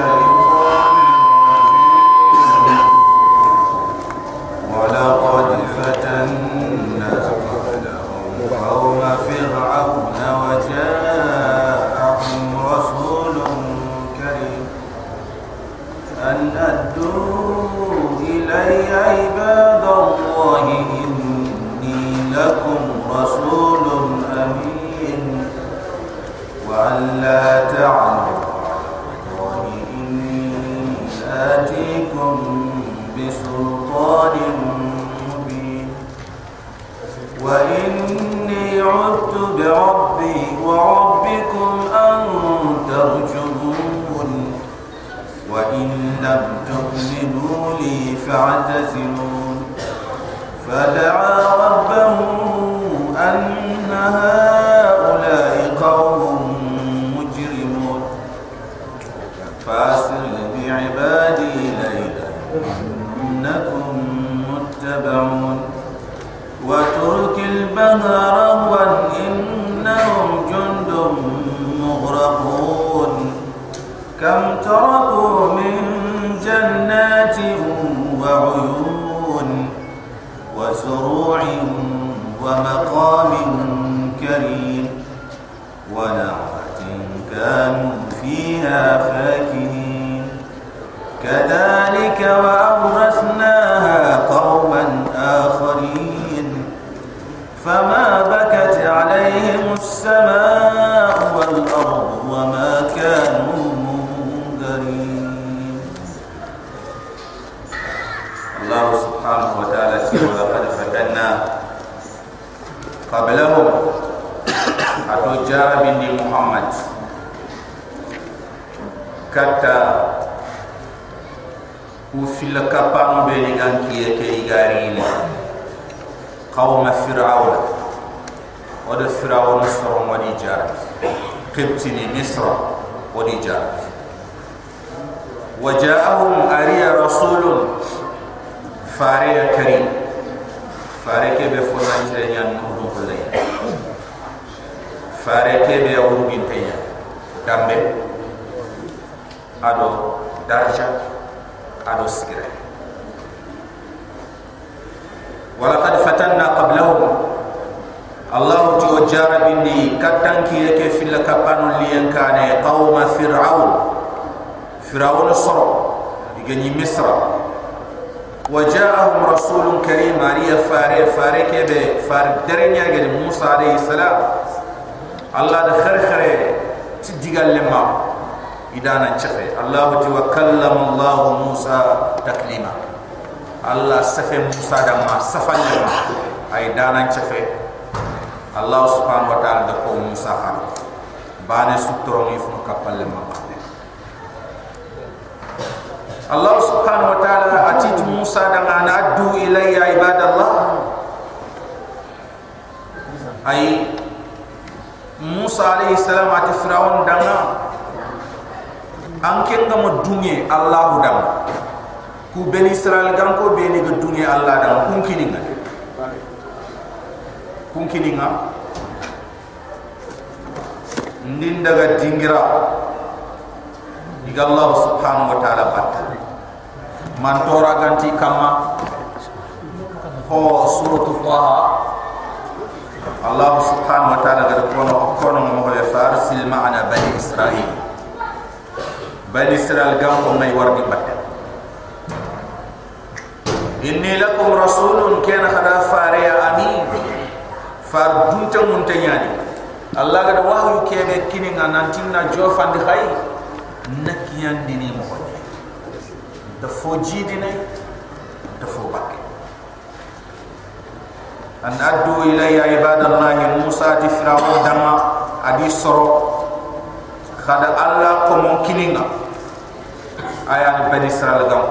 어, وجو وجار بني كتن كي يك في لكبان ان كان قوم فرعون. فرعون صر يجني مصر. وجاءهم رسول كريم. علي فاري فاري كبه فاري درنيا موسى عليه السلام. الله دخر خره. تجيغال لما. إدانا تشفي الله ti الله kallama موسى musa taklima allah safe musa da ma safanya تشفي Allah subhanahu wa ta'ala da ko Musa har bane sutoro ni fu kapalle ma Allah subhanahu wa ta'ala atitu Musa da ana adu ilayya ibadallah. Ay Musa alayhi salam ati fir'aun da na anke nga mo dunye Allah dam ku ben israel gam ko beni ga dunye Allah dam kun kini kunkini nga nin daga dingira. Diga Allah subhanahu wa ta'ala batta man tora ganti kama ko oh, suratu taha Allah subhanahu wa ta'ala gada kono kono nga mohle farsil ma'ana bani israel bani israel gampo may wargi batta inni lakum rasulun kena khada fariya amin far dunta munta nyani allah gada wahyu kebe kini nga nantina jofan di khay nakiyan dini mo da fo jidi ne da fo bakke an addu ilayya ibadallahi musa ti firawu dama adi soro. Kada allah ko mon kini nga ni bani israel gam.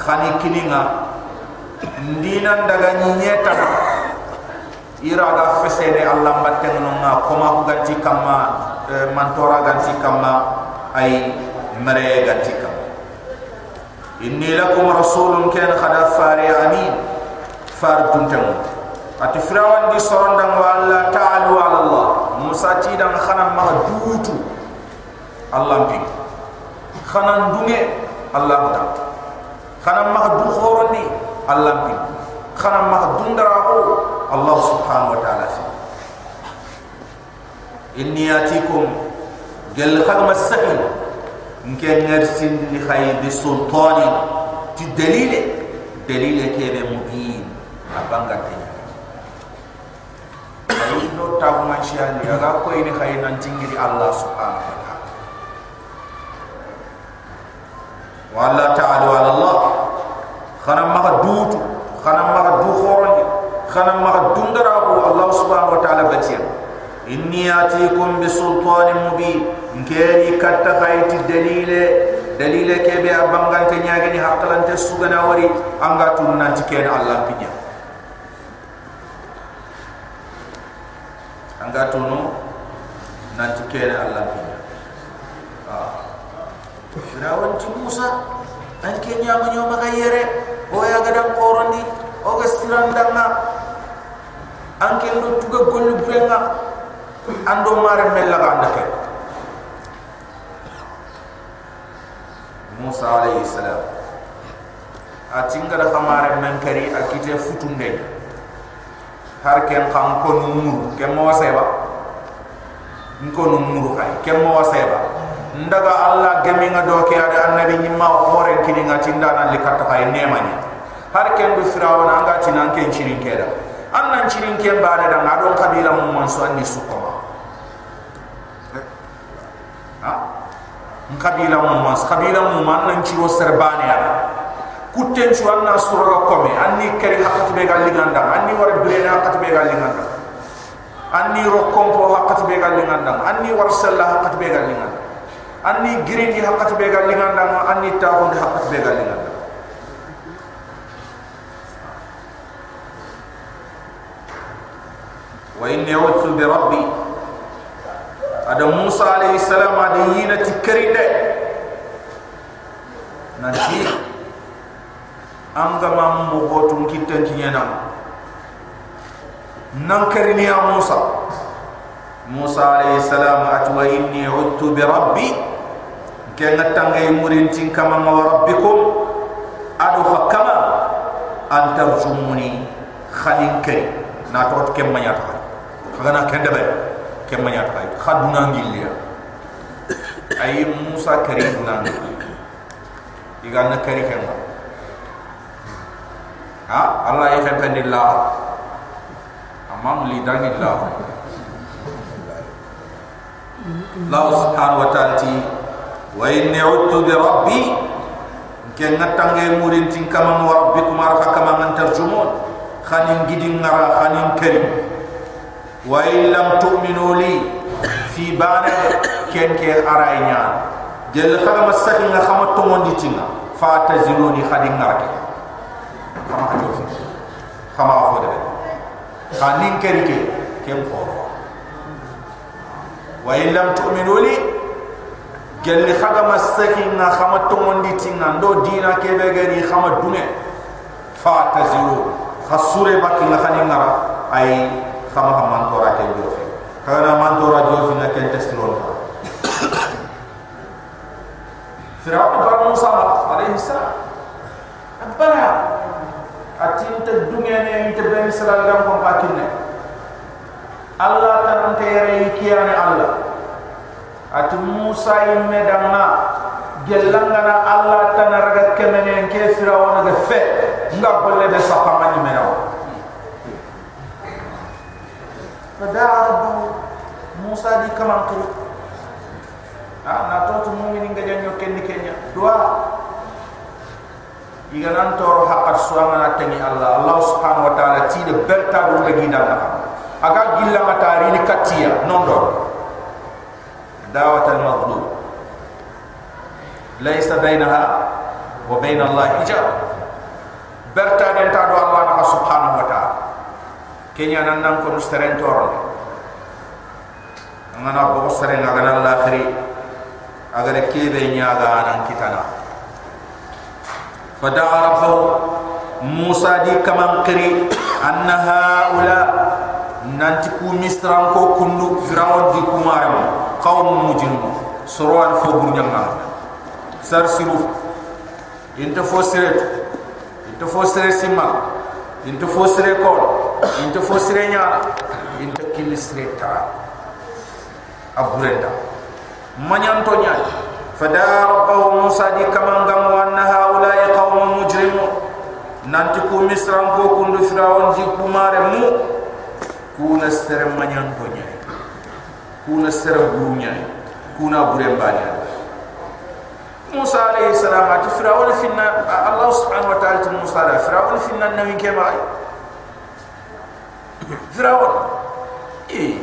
Khani kini nga ndinan daga nyeta iraga fesede Allah batteng nunga koma ganti kama eh, mantora ganti kama ay mare ganti kama inni lakum rasulun kan khada fari amin. Far duntam ati frawan di sorondang wa Allah ta'alu ala Allah. Musa ti dan khana ma dutu Allah bi khana dunge Allah ta khana ma du khoroni Allah bi خنا ما دون دراو الله سبحانه وتعالى في إني آتيكم قال خدم السهل إن كان نرسل لخي بسلطان تدليل دليل كيف مبين أبانغا تنيا أي نو تاو مانشيان يغا كوي ني خاي نانتيغري الله سبحانه وتعالى والله تعالى على الله خنا ما دوت خنا ما دو خورن خنا ما دوندرا الله سبحانه وتعالى بتيا إني آتيكم بسلطان مبين نكيري كتا خايتي دليل دليل كيبي أبانغان تنياغني حقلان تسوغنا وري أنغا تنان تكين الله بنيا أنغا تنو نان تكين الله بنيا Firawan ci Musa an ke nyama nyoma ga yere o ya ga dam qorondi o ga sirandanga an ke ndo tuga gollu brenga ando mare mella ga andake Musa alayhi salam. A tinga da kamare men kari akite futunde har ken kan ko numuru ken mo seba ko numuru kay ken mo seba ndaga allah gemi nga do ke ada annabi nyimma hore kini nga tinda na likata kay nemani har ken du firawna nga tinan ken chirin keda annan chirin ken bana da ngado kabila mum man so andi sukoma ha? Kabila mum man kabila mum man nan chiro serbane ya. Kutten chu anna suraga kome anni kari hakat be galinganda anni war brena hakat be galinganda anni rokompo hakat be galinganda anni war sella hakat be galinganda anni giringi haqqat be gal linganda anni taawon haqqat be gal linganda wa inni a'udhu bi rabbi. Ada musa alayhi salam ada yina tikrinde nanti anga mam mo gotum kitten kinyana nan karini ya musa. Musa alayhi salam atwa inni a'udhu bi rabbi. Kenga tangay murintin kama ma rabbikum. Adu fakama an tarjumuni khalin kay na tot kem khagana kende be kem manya ta khaduna ngilya ay musa karim nan igana kari kem ha? Allah ya kan tanillah amam li danillah Allah subhanahu wa ta'ala wa inni udtu bi rabbi. Ken natange murin tin kama wa rabbikum arha kama tarjumun khanin gidin ngara khanin karim wa in lam tu'minu li fi bana ken ke araynya jel khama sakin nga khama to mondi tinga fa taziluni khadin ngara khama ha jofi khama ha fode khanin kerike ken ko wa in lam tu'minu li gelli khaga masaki nga khama tongondi tinga ndo dina kebe gani khama dunge. Fa taziru khasure bakki nga khani ngara ay khama ha mantora ke jofi kana mantora jofi na ken testlon Firaun bar Musa alaihi salam abana atin ta dunge ne inte ben sallallahu ko pakinne Allah tan tere kiyane Allah. Ati Musa imme damna gelangana Allah tanarga kemene ke firawona ga fe nga bolle de sapama ni menaw fada rabbu Musa di kamam kiri ah na to tu mu'mini nga janyo kenni kenya doa iganan toro haqqat suama na tani Allah Allah subhanahu wa ta'ala ti de berta do lagi dana aga gilla matari ni katia non do دعوة المظلوم ليس بينها وبين الله حجاب برتا دنتا دو الله نحا سبحانه وتعالى kenya nan nan ko nusteren to ro nan na bo sare na gana la khiri agare kebe nya ga nan kitana fa da musa di kaman kiri anna haula nanti ku misran ko kundu firaw di kumaram qawm mujin surwan fo burnya nan sar siru inta fo sere inta fo sere simma inta fo sere ko inte fo sere nyaara inte kili sere ta aburenda manyan to nyaay fada rabbahu musa di kamangam wa anna haula'i qaumun mujrimun nanti ku misran ko kundu firawn ji kumare mu kuna sere manyan to nyaay kuna sere buru nyaay kuna burembanya موسى عليه السلام فرعون فينا الله سبحانه وتعالى موسى عليه فرعون فينا نوين كما firawol eh,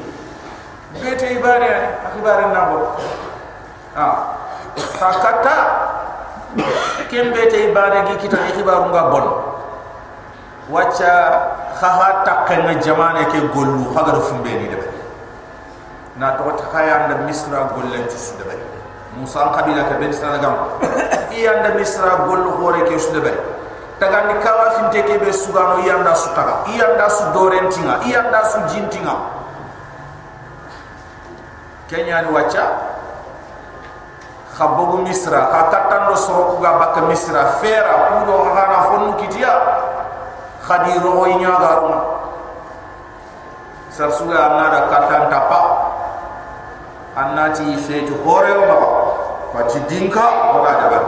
i bete ibare ani akibare nabo a ha. fa katta ken bete ibare gi kita ikibaru nga bon wacca haha takka nga jamane ke gollu hagaru fumbeni de na to ta haya nda misra gollen ci su de musa qabila ke ben sanagam i anda misra gollu hore ke su de taga ni kawa finte ke be sugano i anda su taga. I anda su dorentinga i anda su jintinga kenya ni wacha. Khabogu misra. Ka katando soro ga bak misra. Fera kudo hana fonu kitia. Khadiro o inya garuma sarsuga anada katanta pa annati fetu hore o mako pati dinka oga daga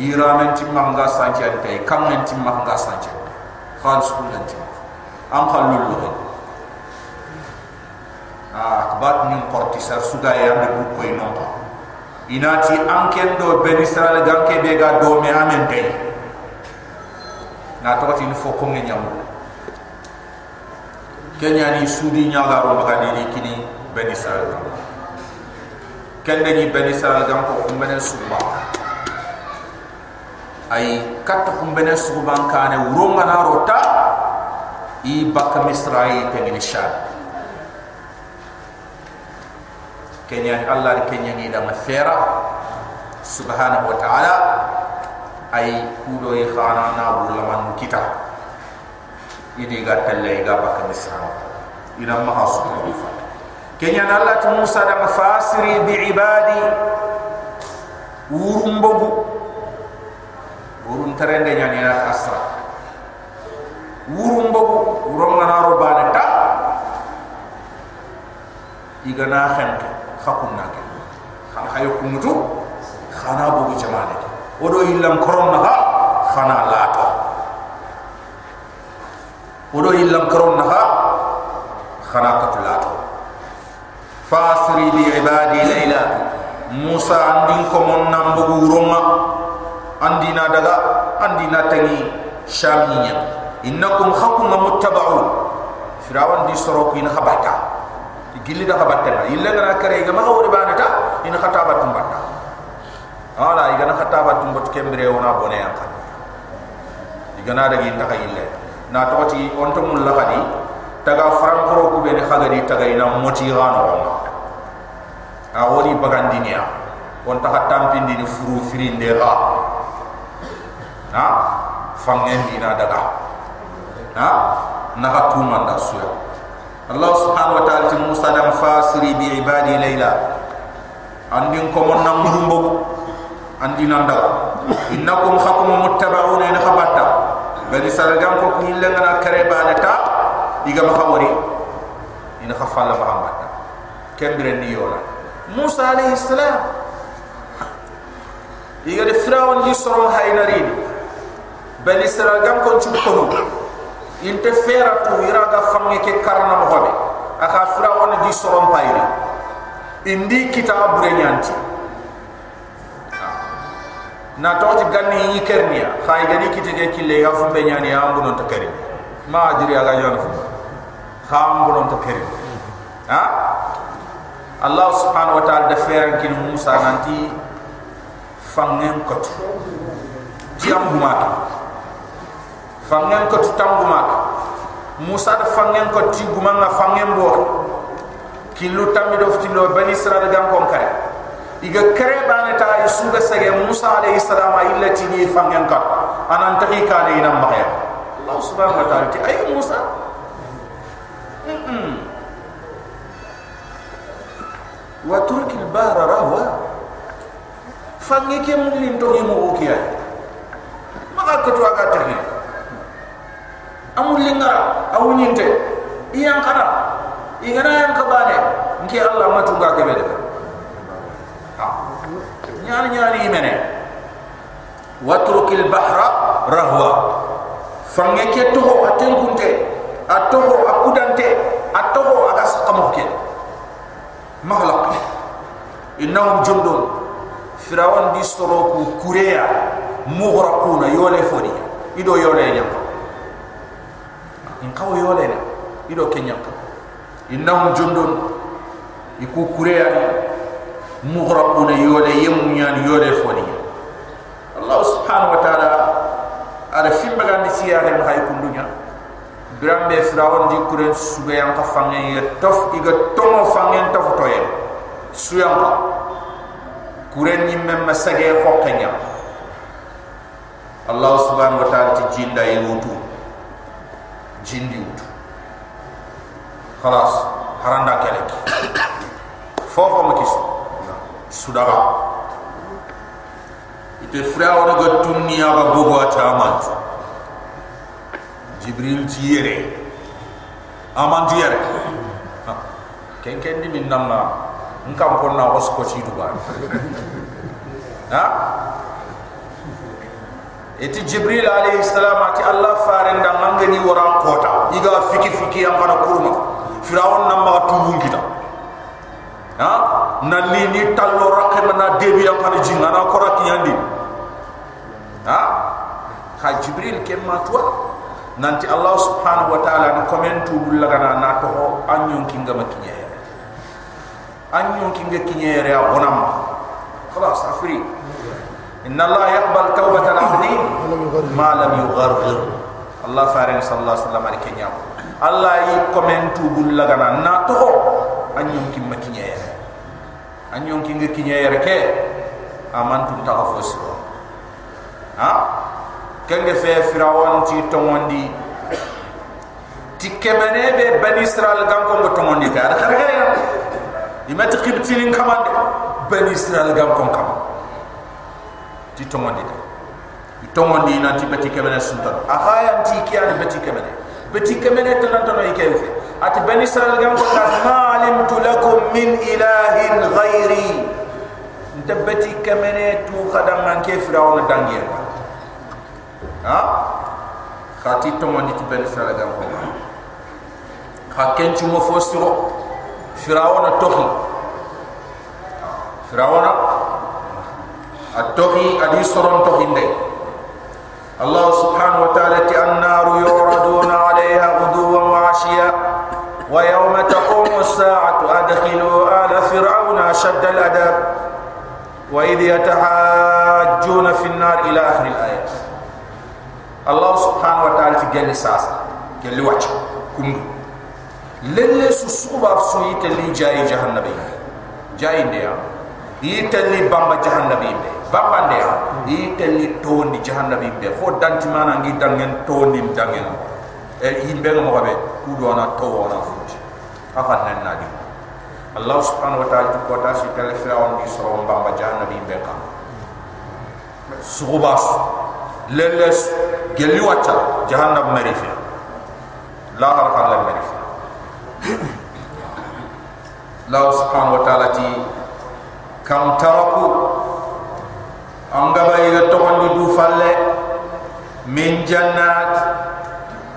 yira men timma nga sanci ante kam men timma nga sanci khal sukul men timma am khalul lo ah akbat min qorti sar suga ya be bu koy ko inati anken do ben israel ganke be ga do me amen tay na to tin fo ko ngam kenya ni sudi nyaga ro maka ni kini ben israel kende ni ben israel gam ko kumbene suba ay kat kumbene suba kane uronga na rota i bak misrai tengini shad kenya allah ni kenya ni da mafera subhanahu wa ta'ala ay kudo yi khana na bulaman kita. Idi ga talle ga bak misrai. Ina ma ta'ala kenya Allah tu Musa da mafasiri bi ibadi. Urumbogu urun terende nyani na asra urumbogu urom na ro bana ta igana khante khakun na ke khan hayo kumutu khana bogu jamane odo illam koron na ha khana lato. Odo illam koron na ha khana katulato fasri bi ibadi layla. Musa andin ko mon nambugu roma andina daga andina tangi shaminya innakum khakum muttaba'un. Firawan di soro ko ina khabata gilli da khabata illa ngara kare ga ma wori banata ina khataba tumbata ala igana khataba tumbot kembre wona bone yanka igana daga inta ka illa. Na toti onto mulla khadi taga frankoro ku be khagari taga ina moti gano wona a woni bagandinia on ta tampindi ni furu firinde ga ha? Fangen dina daga ha? Naka kuma da suya allah subhanahu wa ta'ala ti musa dan fasiri bi ibadi layla andin ko mon nam murumbo andina ndaga innakum khakum muttaba'una ina khabata bani saragam ko kun lengana kare banata iga ma khawari ina khafalla muhammad kembere ni yola musa alayhi salam. Iga de firawon ji soro bani saragam ko chukono inte fera tu iraga fange ke karna mo hobe aka firawon ji soro payri indi kitab renyanti na tawti ganni yi kernia khay gani kite ge kille ya fu be nyani ya ambu non to keri. Ma adiri aga yon fu kham bu non to ha? Allah subhanahu wa ta'ala da feran kin musa nanti fangen ko tu tiam ma fangen ko tambu mak musa da fangen ko ti guma nga fangen bo ki lu tammi do fti no bani sra gam kon kare. Iga kare bana ta yusu ga sege musa alayhi salam illati ni fangen ka anan ta ka ne ina ma allah subhanahu wa ta'ala ti ay musa. Wa turki al-bahra rahwa. Fangike mulin to ni mo okiya maka ko to aga amul linga awu ninte iyan kana igana yan kabane nki allah matu ga kebe de ha. Nyani nyani imene watrukil bahra rahwa. Fange ke to aten kunte atoho akudante atoho aga sakamoke mahlaq innahum jundun. Firawan di soroku kureya mughraquna yole fodi. Ido yole in kawo yole ne ido kenya innahum jundun. Iku kureya mughraquna yole yemu nyan yole fodi allah subhanahu wa ta'ala ala fimba gandi siyare ma hay kundunya. Birambe firawon di kuren sube yang ka fangen ya tof iga tomo fangen tof toye suyang ka. Kuren ni memma sage khokanya allah subhanahu wa ta'ala ti jinda yutu jindi ut khalas haranda kelek. Fofo ma kis sudaga ite frère on ga tunni ya ga bobo ta amant jibril tiyere amant yere ken ken di min namma ngam ko na was ko ci duba ha eti jibril alayhi salam ati allah faren da ngani wara kota. Iga fiki fiki yang bana kurma. Firawon nam ma kita, ha? Na li ni tallo rakke mana debi yang bana jinga na ko rakki yandi ha? Kha jibril kem ma nanti allah subhanahu wa taala ni komentu bulagana na to ho anyon kinga ma kinyere anyon kinga kinyere a bonama khalas afri إن الله يقبل توبة العبد ما لم يغرغر الله فارن صلى الله عليه وسلم على كنيا الله يكمن توبول لغنا ناتو أن يمكن ما كنيا أن يمكن كنيا رك أمان تنتغفوس ها كان في فرعون تي توندي تي كمنه به بني اسرائيل غان كو توندي كار خرغا يمت قبتين كمان بني اسرائيل غان كو كمان ti tongondi de tongondi na ti beti kemene suntan ahaya ti kiyani beti kemene beti kemene tan tan ay kelfe at bani israel gam ko ta malimtu lakum min ilahin ghairi nta beti kemene tu khadam man ke firawna dangiya ha khati tongondi ti bani israel gam ko kha kenchu mo fosiro firawna tohi firawna التوحي ادي سرون توحيد الله سبحانه وتعالى النار يعرضون عليها غدوا وعشيا ويوم تقوم الساعة أدخلوا آل فرعون أشد الأدب وإذ يتحاجون في النار إلى آخر الآيات الله سبحانه وتعالى قال ساسا قال لي وجه كم للي سوسوبا سويت اللي جاي جهنم جاي ديا يتلي بامبا جهنم بيه bapande i telli tondi jahannabi be fo danti mana ngi dangen tondi dangen e yimbe no mabe ku do na to wona futi afa nan nadi allah subhanahu wa ta'ala ko ta si kala fir'aun di so bamba jahannabi be kam sugubas leles gelli wacha jahannab marifi la har khala marifi Allah subhanahu wa ta'ala ti kam taraku angaba yiga tokondi du falle. Min jannat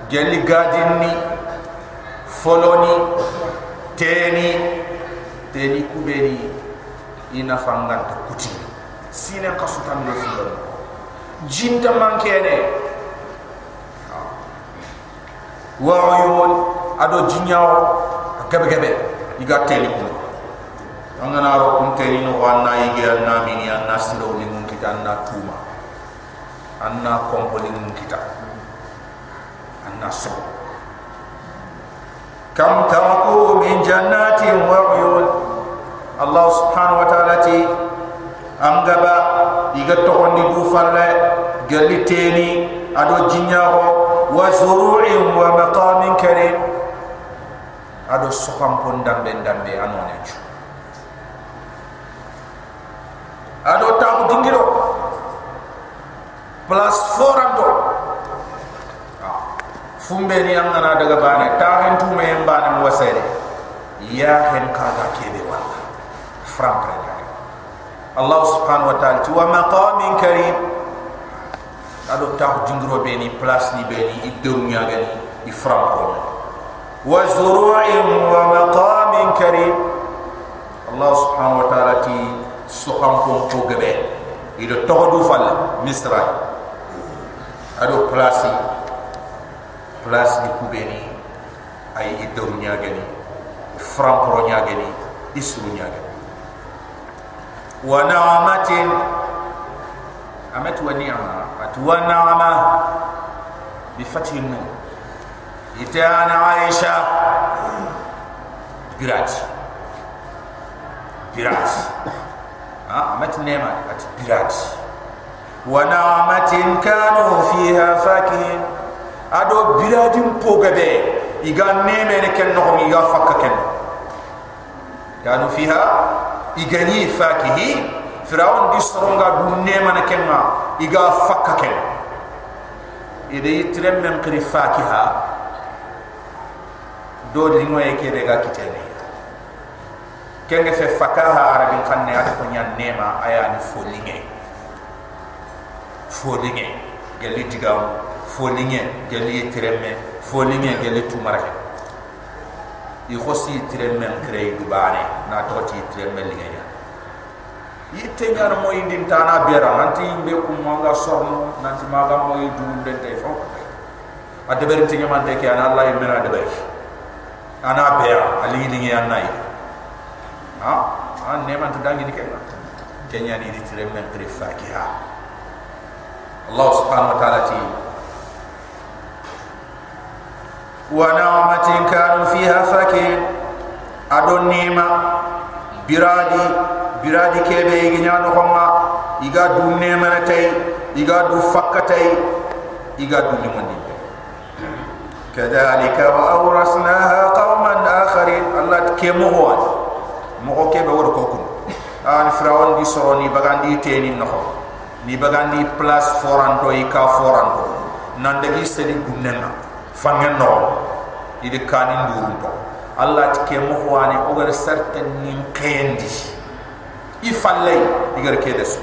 gelli gadinni foloni teni teni kubeni ina fanganta kuti sine kasutan do fulon jinta mankene wa uyun ado jinyawo gebe gebe yiga teni kuma. Angana ro kun teni no wanna yige anna mini anna silo ni kita anna tuma anna kompoli mun kita. Anna so kam taraku min jannatin wa uyun. Allah subhanahu wa ta'ala ti angaba iga tokondi du falle galli teni ado jinyaho wa zuru'in wa maqamin karim. Ado sokam pon dambe dambe anone chu dingiro plus foranto fumbe ni am na daga bane ta hen tu me mbane mo wasere ya hen kaga kebe wala fram Allah subhanahu wa ta'ala wa maqamin karim. Ado ta dingiro be ni place ni be ni iddo nyaga ni i fram ko wa zuru'in wa maqamin karim. Allah subhanahu wa ta'ala ti soham ko ko gebe ido tohdu fal misra. Ado place place ni kubeni. Ay iddo nyagani fram pro nyagani isru nyagani wa na'amatin. Amat wa ni'ama. At wa na'ama. Bi fathi nun itana aisha. Birat. Ha amat nema at birat wa na'amatin kanu fiha fakihin ado biradin pogabe iga neme ne ken no iga fakka ken. Kanu fiha igani fakihi. Firaun di soronga du nema ne ken ma iga fakka ken. Ide yitrem men qri fakiha. Do lingwaye ke de ga kitene kenge fe fakaha arabin kanne ade ko nyan nema aya folinge folinge gali digam folinge gali tremme folinge gali tumarake i khosi tremme krey du bane na to ti tremme linge ya. Yitte nyar mo indin tana bera nanti be ku manga sorno nanti maga mo yidu den tay fo ade ber tinga man de ke ana allah yimena de ber ana bera ali linge ya ha? An ne man tudangi ni kenna kenya ni ditire men tri fakiha allah subhanahu wa ta'ala ti wa na'matin kanu fiha fakin. Adon nima biradi biradi kebe iginya no khomma iga du nema na tay iga du fakatay iga du limani kadhalika wa awrasnaha qauman akharin. Allah kemo hon mo ke be wor ko kun an frawon di soroni bagandi teni no ni bagandi place foranto i ka foranto nan de gisse di gunnena fangen no. Ide kanin durun to allah ti ke mo wani o gar certain nim kendi i fallay digar ke des.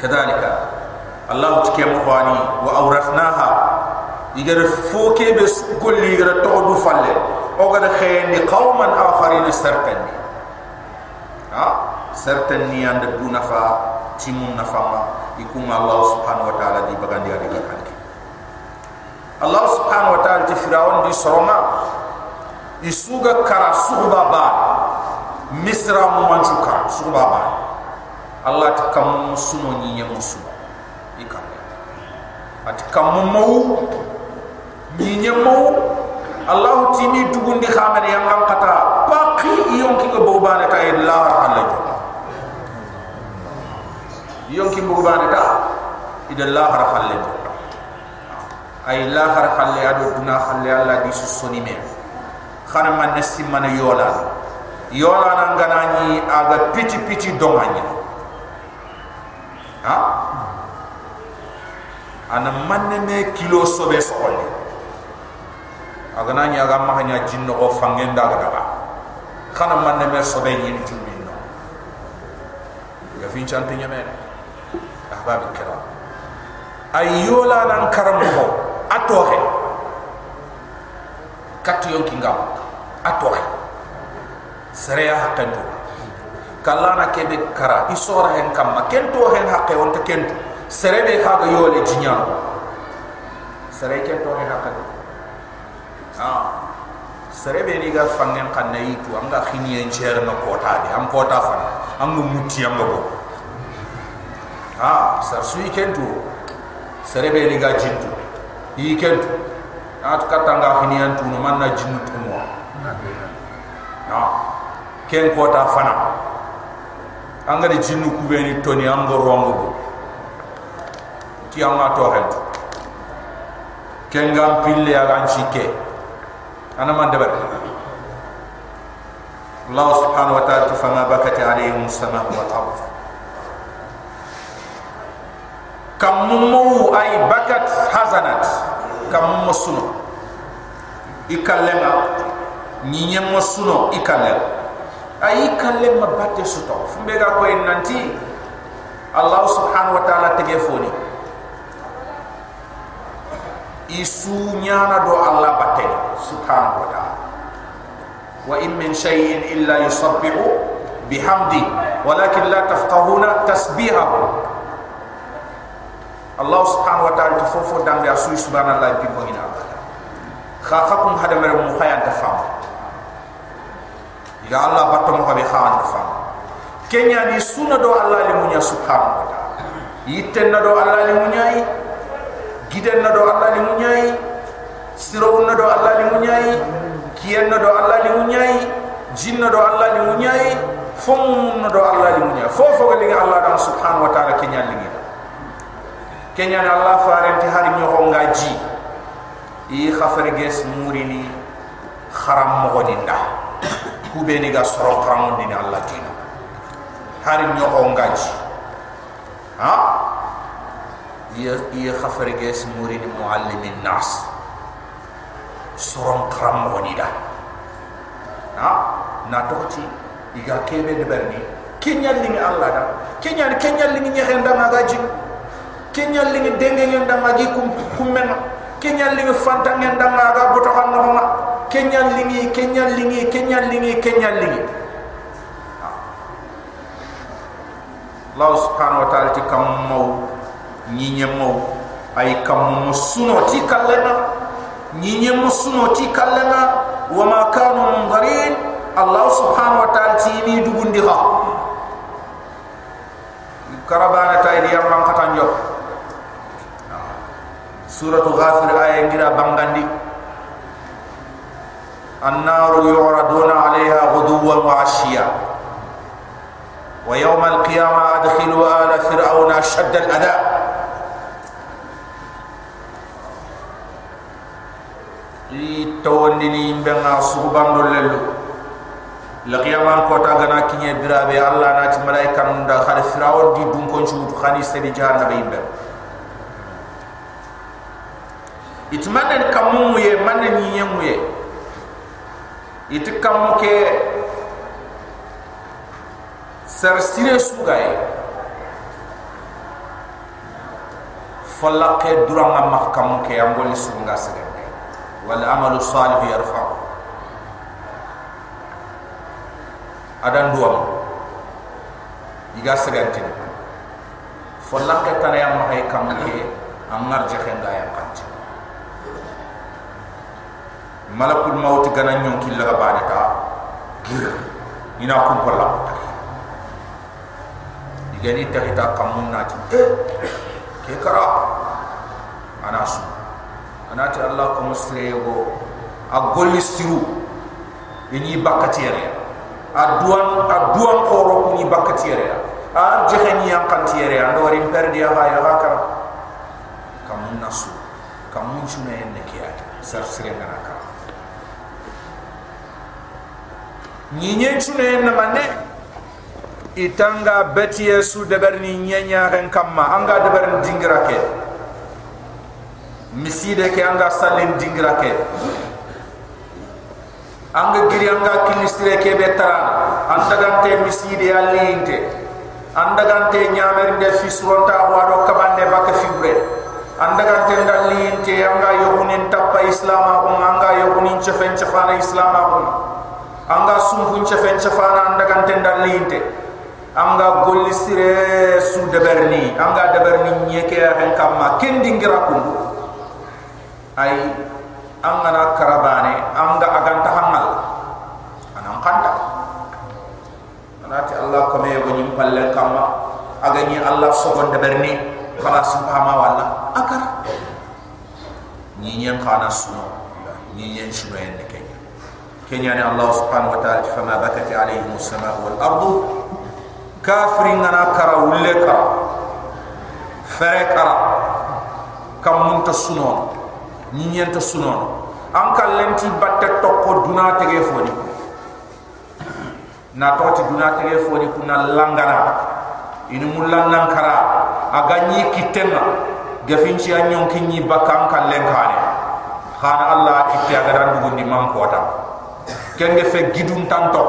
Kadalika allah ti ke mo wani wa awrasnaha igar fo ke be golli igar to du falle o gar khayni qauman akharin certain ha? Certain ni anda du nafa timun nafa ma ikum allah subhanahu wa ta'ala di bagandi adi garhanki Allah subhanahu wa ta'ala ti firaun di soroma isuga kara suhba ba misra mu kara suhba ba Allah ti kam suno ni ya musu ikamme at kam mu ni nya mu Allah ti ni dugundi khamane yang ngam kata paqi yon ki ko bobane ta illa Allah yon ki bobane ta ida Allah rafalle ay la har khalle ado duna khalle alla di susoni me. Khana man nasi man yola. Yola nan ganani aga piti piti domani ha? Ana man me kilo sobe sokole aga nani aga ma hanya jinno ko fangenda aga daga khana man me sobe yin tumi no ga fin chante nyame ahbab kiram ay yola nan karamo atohe. Katu yon kingam atohe. Sereya hakantu kallana kebe kara. Isora hen kamma. Kento hen hakke on te kento serebe kaga yole jinyano sere kento hen hakkatu ah. Serebe ni ga fangen kanna yitu anga khini en cher no kota de am kota fana am no mutti am go ah sar sui kento serebe ni ga jintu yi kentu at katanga hiniyan tu no manna jinnu tu mo. Na ken ko ta fana anga de jinnu ku be ni toni ango rongo bo. Ti anga to het ken gam pille ya chike ana man de bar Allah subhanahu wa ta'ala fama bakat alayhim as-sama wal ard. Kam mumu ay bakat hazanat kam musuno ikallema ni nyem musuno ikallem ay ikallem ma batte suto. Fumbe ga ko nanti allah subhanahu wa ta'ala tege foni isu nyana do allah batte subhanahu wa ta'ala. Wa in min shay'in illa yusabbihu bihamdi walakin la tafqahuna tasbihahu. Allah subhanahu wa ta'ala fofo dambe asu subhanallah bi ina kha khakum hada mere mu khayan ta fam ya Allah batto mo habe khawan ta fam kenya ni sunna do Allah li munya subhanahu wa ta'ala. Yitten na do Allah li munyai giden na do Allah li munyai siro na do Allah li munyai kiyen na do Allah li munyai jin na do Allah li munyai fom na do Allah li munyai fofo ga li Allah dan subhanahu wa ta'ala kenya li kenya na allah farenti hari nyoho ngaji. I khafere ges murini kharam mo dinda. Kube ni ga soro kram ni allah dina hari nyoho ngaji. Ha iya khafere ges murini muallimin nas. Soro kram dinda ha na tokti iga kebe de berni kenya lingi allah da kenya kenya lingi nyehenda ngaji. Kenyal lingi denge da magi kum kummen kenyal lingi fanta ngen da maga boto kan no ma kenyal lingi kenyal lingi kenyal lingi kenyal lingi. Allah subhanahu wa ta'ala ti kam mau ñiñemmow ay kammumo sunoti kallenga ñiñemmo sunoti kallenga wama kanu mundarin allah subhanahu wa taala tiimi dugundi ha karabana tayri yamman katan jok suratu ghafir aya ngira bangandi النار يعرضون عليها غدوا وعشيا ويوم القيامة أدخلوا آل فرعون أشد الأذى tawandini benga subando lelu la qiyamam ko ta gana kinye birabe allah na ti malaika nda khare firawo di dun ko chuut khani sedi jahannam yimbe iti manen kamu ye manen nyiye muye. Iti kamu ke sar sire sugay falaqe duranga mahkam ke ambol sunga wal amalu salih yarfa adan duam. Iga sagante falaqe tanaya mahay kam ke amar jekhenga ya kanti malakul maut gana nyon killa ga bane ta. Gir ina kum pala igani ta kita kamun nati eh ke kara? Anasu anati allah ko musre go a golli siru. Ini bakatiere. Aduan aduan koro ko ni bakatiere. A jehani yang kantiere. Ando wari perdi ha ya hakara kamun nasu. Kamun chune ne kiya sar sire ngana kara. Nyinyen chune na manne itanga beti yesu de berni nyenya ren kamma anga de berni dingira ke miside ke anga salen dingira ke? Anga giri anga kilistire ke betara anda gante miside alinte anda gante nyamer de fisronta wado kabande bak fibre anda gante dalinte anga yohunin tappa islama ko anga yohunin chefen chefana islama ko anga sumpun cefen cefana anda kan tendal linte anga golli sire su deberni anga deberni nyeke hen kamma kendi ngira kundu ay angana karabane anga aganta hangal anang kanta anati Allah kame wani palle kama agani Allah sogon de berni. Kala subhama wala akar ni nyen kana suno. Ni nyen suno en kenya. Kenya ni Allah subhanahu wa ta'ala fama bakati alayhi as-sama wal ard kafirin ana kara wulle kara. Fere kara. Kam munta suno ni nyenta suno an kallen ti batta tokko duna tege foni. Na toti duna tege foni kuna langana. Inu mulla nan kara aga nyi kitenna gafinci an ya yon kinyi baka an kallen kare khana allah kitte aga dan dugun man kota kenge fe gidun tanto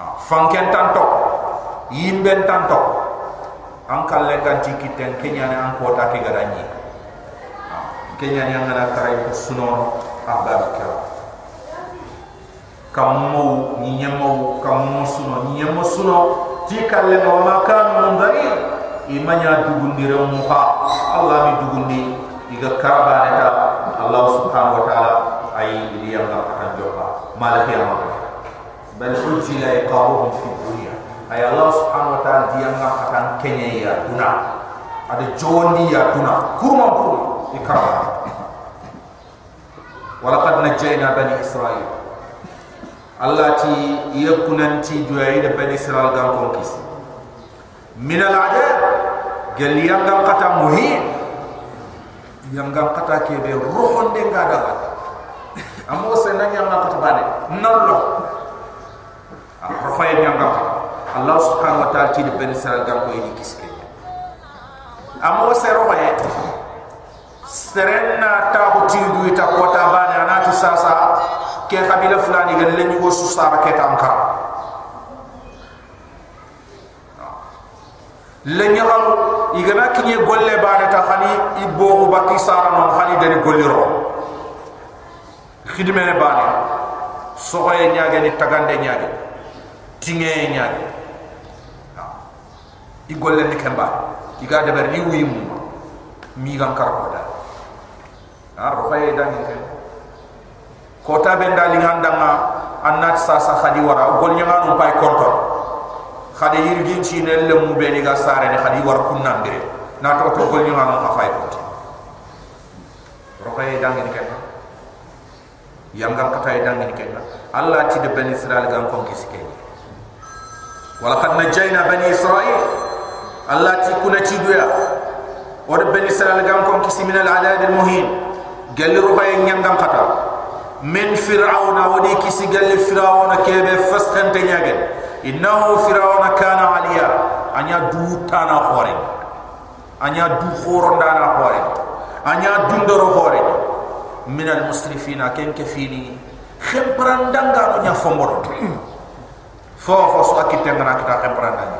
ah, fanken tanto yimben tanto an kallen kan kitten kenya ne an kota ke gadanyi kenya ne ngana karay suno ababa kammo nyemmo kammo suno nyemmo suno ti kalle no ma kan mun dari imanya dugundire mu ha allah mi dugundi iga karaba ta allah subhanahu wa taala ay liya ma kan joba malaki amma bal ujila iqabuhum fi dunya ay allah subhanahu wa taala dia ma kan kenya ya duna ada jondi ya duna kurma kurma ikaraba walaqad najjayna bani israil allah ti yakunanti duayi de bani israil gam ko kis min al adab gal yanga qata muhin yanga qata ke be ruhon de ga da amo se nan yanga qata bane nan lo a ah, rafay yanga qata allah subhanahu wa ta'ala ti bani israil gam ko yidi kiske amo se ruhon serenna ta ko ti du ta kota bane anatu sasa ke kabila fulani gal len yugo su sara ke tam kara len yaram igana kinye golle baade ta khani ibbo ko bakki sara non khani dani golliro khidme ne baade sohoye nyaage ni tagande nyaage tinge nyaage i golle ni kemba. Iga de ber ni wimu mi ko ha ro faye dangi kemba kota benda lingandanga annat sasa khadi wara gol nyanga no pay korto khadi yirgin ci ne le mu be ni ga sare ni khadi war kunna mbire na to to gol nyanga no fay ko rokay dangi ken yangam kata dangi ken allah ti de ben israel gam kon kiske wala qad najayna bani israil allah ti kuna ci duya de ben israel gam kon kisi min al adad al muhin galiru ruha en nyangam kata min fir'auna wadi kisi gal fir'auna kebe fastan te innahu inna fir'auna kana aliya. Anya du tana hore anya du horo ndara hore anya dundoro hore min al musrifina ken kefini. Khim prandanga no nya fomor. Fo fo so akitenga na kita khim prandanga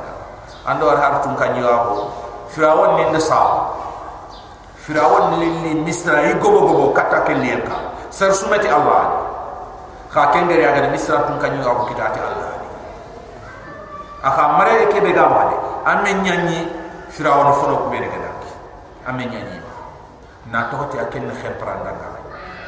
andor hartun kanyo fir'aun ninde sa فرعون للي مصر يقوم بقوم كتاك اللي ينكا سرسومتي الله خا كن غير يعني مصر كن كن يعاقب كتاك الله أخا مره كي بيجا ماله أما ناني فرعون فنوك مين كذاك أما ناني ناتو هتي أكن خم براندانا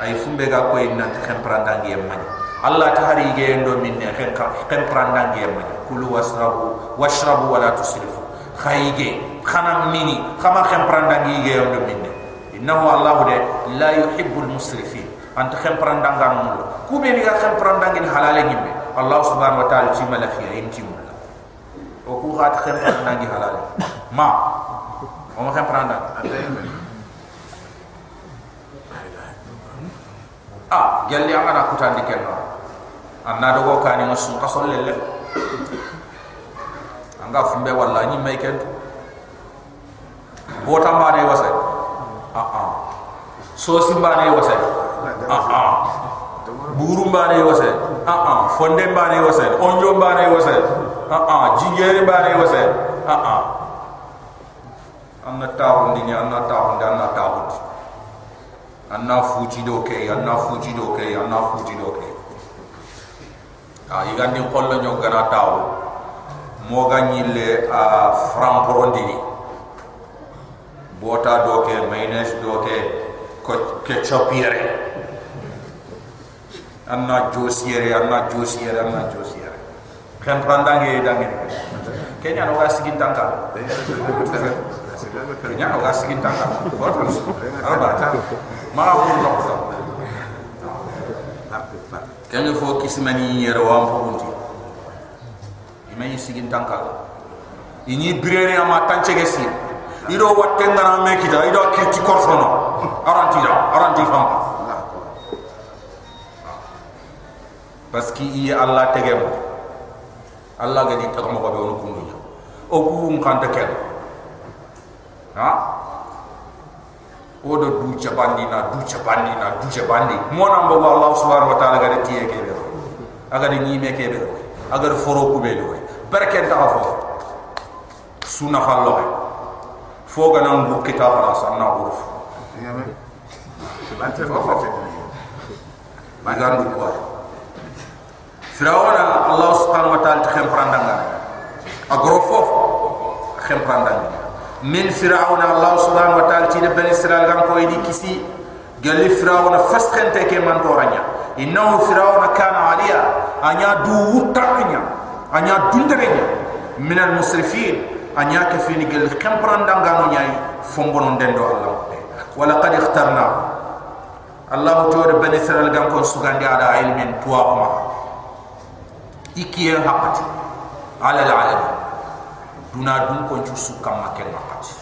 أي فم بيجا كوي نات خم براندانا يا ماني الله تهاري جين دو مين خم خم براندانا يا ماني كلوا واشربوا واشربوا ولا تسرفوا خايجين khana mini khama khempranda ngi ge ndo minne innahu allah de la yuhibbul musrifin. Ant xem prandanga mul ku be ni ga prandanga ni halale ni allah subhanahu wa ta'ala ci malafi ya inti mul o ku ga xem prandanga halale ma. O ma xem prandanga ah gelli amana kutandi kenno anna dogo kani masu kasol lelle anga fumbe walla ni may ken bota mbane wasa ah ah. So simbane wasa ah ah. Buru mbane wase ah ah. Fonde mbane wase onjo mbane wase ah ah. Jingere mbane wase ah ah. Anna tawu ndi anna ndi anna tawu anna fuji do ke anna fuji do ke anna fuji do ke. Ah yigandi kollo nyo gana tawu mo ganyile a franco ndini bota do ke mayonnaise do ke ko ketchup yere. Anna josiere anna josiere anna josiere kan prandange dange kenya no ga sigin tanka kenya no ga sigin tanka fotos arba ta ma ko no ko kenya fo kismani yero wa fo bunti imay sigin tanka ini birene ama tanche gesi ido watte ngana mekita ido kiti korfono aranti da aranti fam parce que i Allah tegem Allah ga di tagamo ko be on kunu o ku un kan ta ken ha odo du chabandi na du chabandi na du chabandi mo na mbo Allah subhanahu wa ta'ala ga tiye ke be aga de nyime ke be aga foro ku be do barke ta fo suna fallo فوق أنا نقول كتاب رأس أنا غرف ما قال لك واحد فرعون الله سبحانه وتعالى تخيم فراندان اغروفوف خيم فراندان من فرعون الله سبحانه وتعالى تيد بني إسرائيل كان كويدي كيسي. قال لي فرعون فسخن تي كي مان تورانيا إنه فرعون كان عاليا. انيا دو وتاكنيا انيا دندرنيا من المسرفين. Anya ke fini gal kham prandanga no nyai fombono ndendo Allah. Wala qad ikhtarna. Allah de ben israel gam ko sugandi ada ilmin tuwa ma ikiye hakati ala alamin duna dun ko ci su kam ma ken makati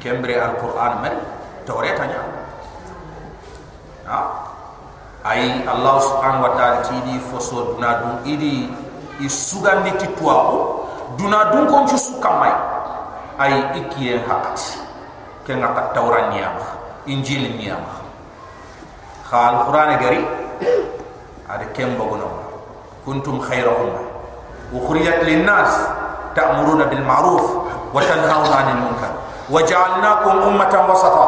kembre alquran mer. Tawreta nya ha ay allah subhanahu wa ta'ala ti di foso duna dun idi. Isugan ni ti tuwa duna dun ko ci su kam mai ay ikiye hakati ken ngata tawran niya injil niya khal qur'an gari ada kembo gono kuntum khayra umma ukhrijat lin nas تأمرون بالمعروف وتنهون عن المنكر وجعلناكم أمة وسطا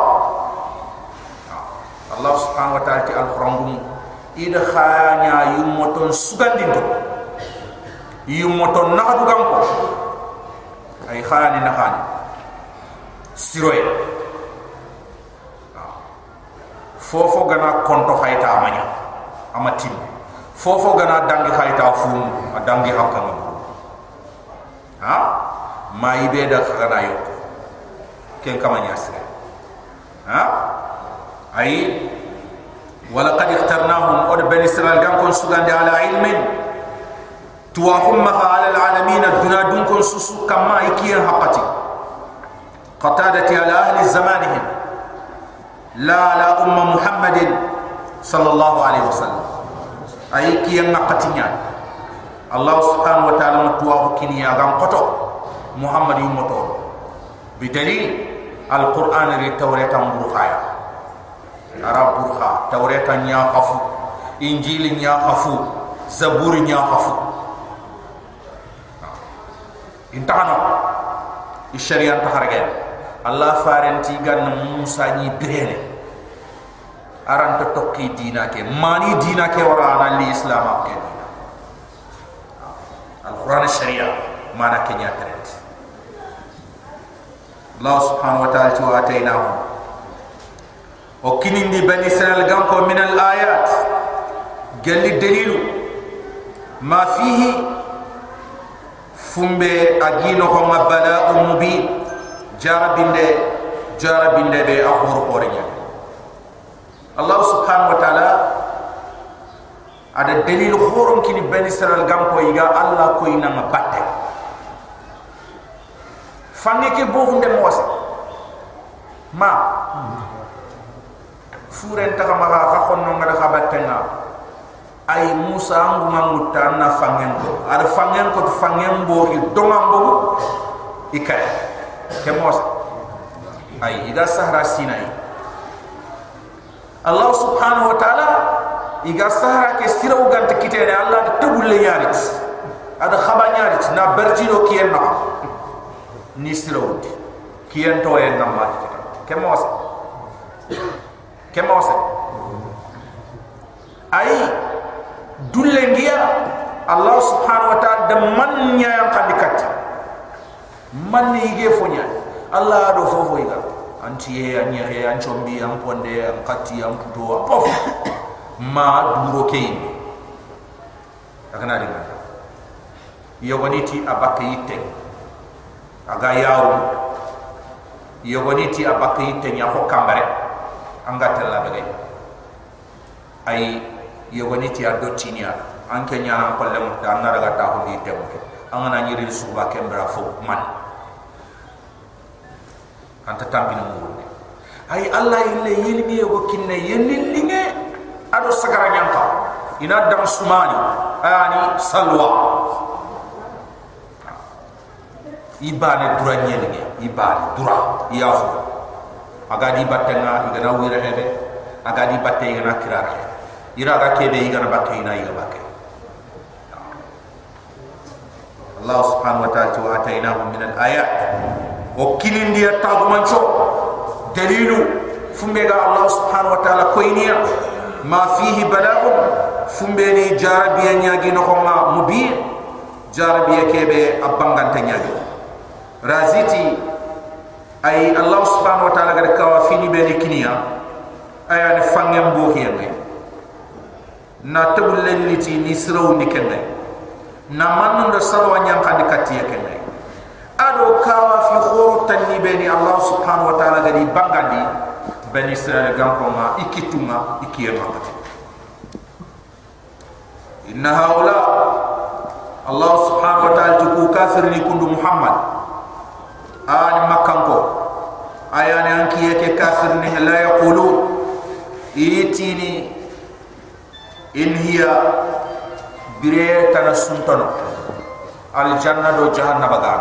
الله سبحانه وتعالى القرآن إذا خانيا يموتون سغندين yumoto nakatu kanko ay khani nakani siroy ah. fofo gana konto khayta amanya. Amatim fofo gana dangi khayta fum dangi hakama ha maibe da khana yo. Ken kamanya sire ha ah? ay wala qad ikhtarnahum od ben israel gankon sugande ala ilmin tuwahum ma ala alalamin aduna dun kon susu kama ikiyan haqati qatadati ala ahli zamanihim. La ala umma muhammadin sallallahu alaihi wasallam. Ay kiyan naqatinya Allah subhanahu wa ta'ala matuwa kini ya gam koto Muhammad yu moto bidalil al-Qur'an ri tawreta mburkha ya arab burkha tawreta nya khafu. Injil nya khafu. Zabur nya khafu intahana isharia taharage Allah faren tigan na Musa ni birene. Aran to tokki dina ke mani dina ke wara ana li islam ke al quran sharia mana ke nya trend. Allah subhanahu wa ta'ala tu ataina hu o kinindi bani israel ganko min al ayat. Galli dalilu ma fihi fumbe agino ko mabala umubi jarabinde jarabinde be akhur porinya Allah subhanahu wa ta'ala ada dalil khurum kini bani israel gam ko iga Allah ko ina mabatte fangi ke bo hunde mos ma furen ta kamara ka khonno ngada khabatenga ay musa angu mamutta na fangen ko. Ada fangen ko fangen bo ki domambo ikay ke ay ida sahara sinai allah subhanahu wa ta'ala iga sahara ke sira u gante kitene allah de tebul le ada khaba yarit na bertino kiyen na ni sira u kiyen to en ma ke mo se ke ay dulle ngiya allah subhanahu wa ta'ala de man nya yang kadikat man ni ge fonya allah do fofo iga anti e anyere anchombi amponde am katti am puto pof ma duro keyin agana de yogoni ti abaka yitte aga yawo yogoni ti abaka yitte nya ko kambare anga tella be ay yogoni ti ado tinia. Anke nya na ko lem da na daga ta ko yitte mo angana nyiri suba kembra fo man. Anta tambina mo ay allah ille yilmi yogo kinne yelillinge ado sagara nyanta ina dam sumani. Ani salwa. Ibane dura nyelinge ibane dura yafu aga di battenga igana wira hebe aga di batte igana kirara he ira ga kebe igana bakke ina iga bakke Allah subhanahu wa ta'ala wa atainahum min al-ayat o kinin dia tagu mancho dalilu fumbe ga Allah subhanahu wa ta'ala koyniya ma fihi bala'un. Fumbe ni jarabiya nyagi no ma mubin jarabiya kebe abanganta nyagi. Raziti ay Allah subhanahu wa ta'ala ga kawa fini be ni kiniya aya ni fangem bo hiyenge na tabul lenniti ni siraw ni kenne na manno do salwa nyam khandi katiya kenne ado kawa fi khuru tanni ni Allah subhanahu wa ta'ala ga di bangandi ben israel gam ko ma ikituma ikiyema inna haula Allah subhanahu wa ta'ala tuku kafir ni kundu Muhammad. Ani makkan ko ayani anki yake kafir ni la yaqulu itini in hiya bire tan suntono al janna do jahannam ga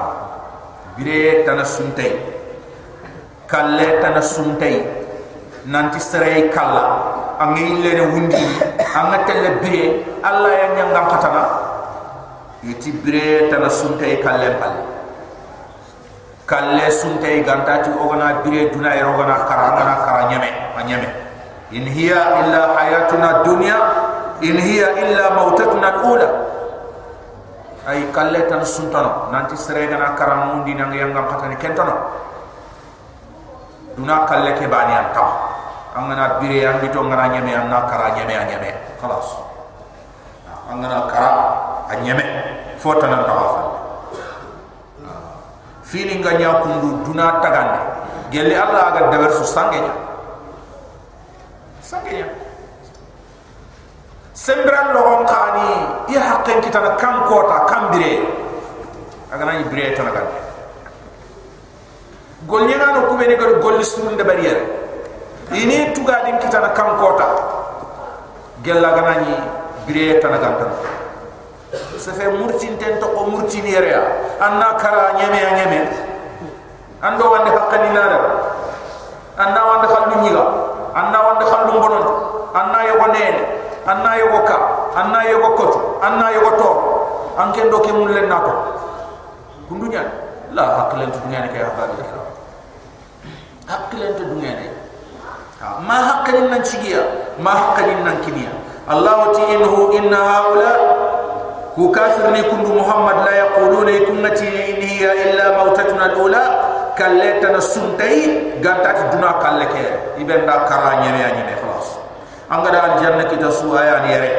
bire tan suntai kalle tan suntai nanti sere kala angi lene wundi. Anga telle bire. Alla ya nyanga katana iti bire tan suntai kalle palle. Kalle sunte gantati ogana bire duna e ogana karangana karanyame anyame. In hiya illa hayatuna dunya in hiya illa mautatuna alula. Ay kalle tan suntano nanti sere gana karamundi nang yang ngam katani kentono duna kalle ke bani anta. Angana bire yang bito ngana nyame anna karanyame anyame khalas. Angana kara anyame fotana tawafal fini nga nya kundu duna tagande gelle alla aga deber su sangenya. Sangenya sembran lo on kani ya hakken kitana kam kota kam bire. Aga nani bire tan aga golnya no kube gar golli sun de barriere ini tuga din kitana kam kota gella aga nani bire tan aga tan se fe murtin ten to ko murtin yere anna kara nyeme nyeme ando wande hakkani nada anna wande khallu nyiga anna wande khallu bonon anna yogo nene anna yogo ka anna yogo kotu anna yogo to anke ndo ke mun len nako. Kundunya la haklen tu dunya ne kay habari kira haklen tu dunya ne ma hakkalin nan cigiya ma hakkalin nan kiniya allah ti inhu inna haula ku kafir ni kundu muhammad la yaquluna yakunati in hiya illa mautatuna alula. Kalleta na suntai ganta duna kalle ke ibenda kara nyene ya anga da janna kita su aya ah, ni yare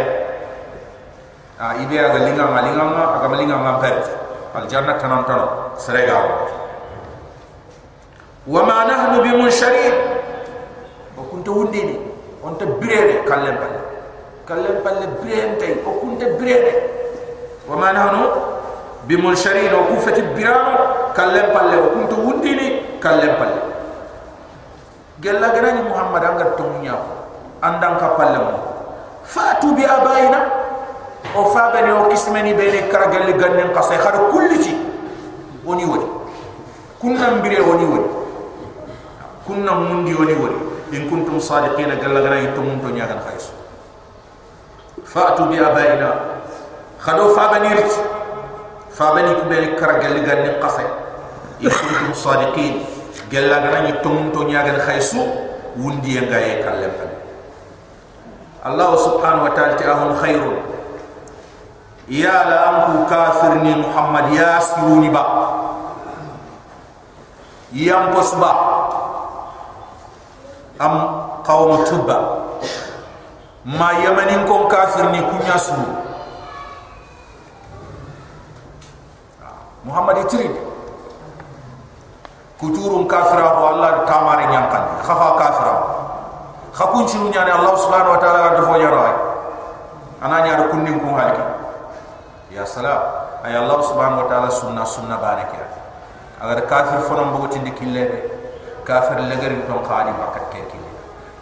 a ah, ibe aga linga ma ah, linga ma aga ma linga ma ber al janna tanan tan serega. Wa ma nahnu bi munsharin ba kunta wundi ni on ta birere kalle balle kalle balle birere tay ko kunta birere wa ma nahnu bi munsharin o ku fati birano kalle balle o kunta wundi ni kalle balle gella gani muhammad anga tonnya ko andang kapalam fatu bi abaina. O fa bene o kismeni bene karagal gannen qasay khar kulli woni woni kunna mbire woni woni kunna mundi woni woni in kuntum sadiqin galagana itum to nyagan khais fatu bi abaina. Khado fa bene rit fa bene ku bene karagal gannen qasay in kuntum sadiqin. Galagana itum to nyagan khaisu wundi ngaye kallem. tan Allah subhanahu wa ta'ala ta'ahum khairun. Ya la amku kafir ni Muhammad Ya suruh ni bak Ya Am kaum tuba. Ma yamanin kum kafir ni kunya suruh Muhammad itirin Kuturum kafirahu Allah Tamari nyangkan Khafa kafirahu khakun ci nyane allah subhanahu wa ta'ala do fo yaro ay ananya do kunnin ko halki ya salam ay allah subhanahu wa ta'ala sunna sunna baraka agar kafir fonon bogoti ndikille kafir legarin ton khali bakat ke kille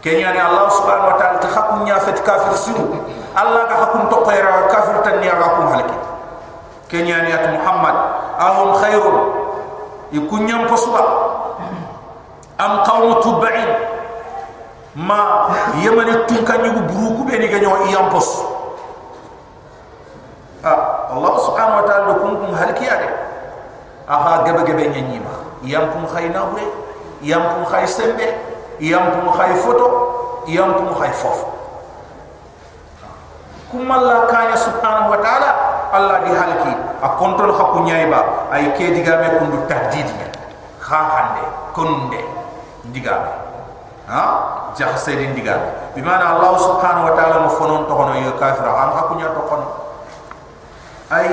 kenya ni allah subhanahu wa ta'ala ta khakun fet kafir siru allah ka khakun to khaira kafir tan ya ga kun halki kenya ni at muhammad ahum khairun ikunyam poswa am qawmu tubain ma yamani tunkanyu buruku be ni ganyo iyam pos. Ah allah subhanahu wa ta'ala kun kun halkiya de aha gebe gebe nyanyima yam kun khayna hure yam kun khay sembe yam kun khay foto yam kun khay fof. Kuma allah kanya subhanahu wa ta'ala allah di halki a kontrol khakku nyaiba ay ke diga me kundu tahdidi kha hande kunde diga ha? Jahse din diga bimana allah subhanahu wa ta'ala mo fonon to hono yo kafira am khakku nya to kono ay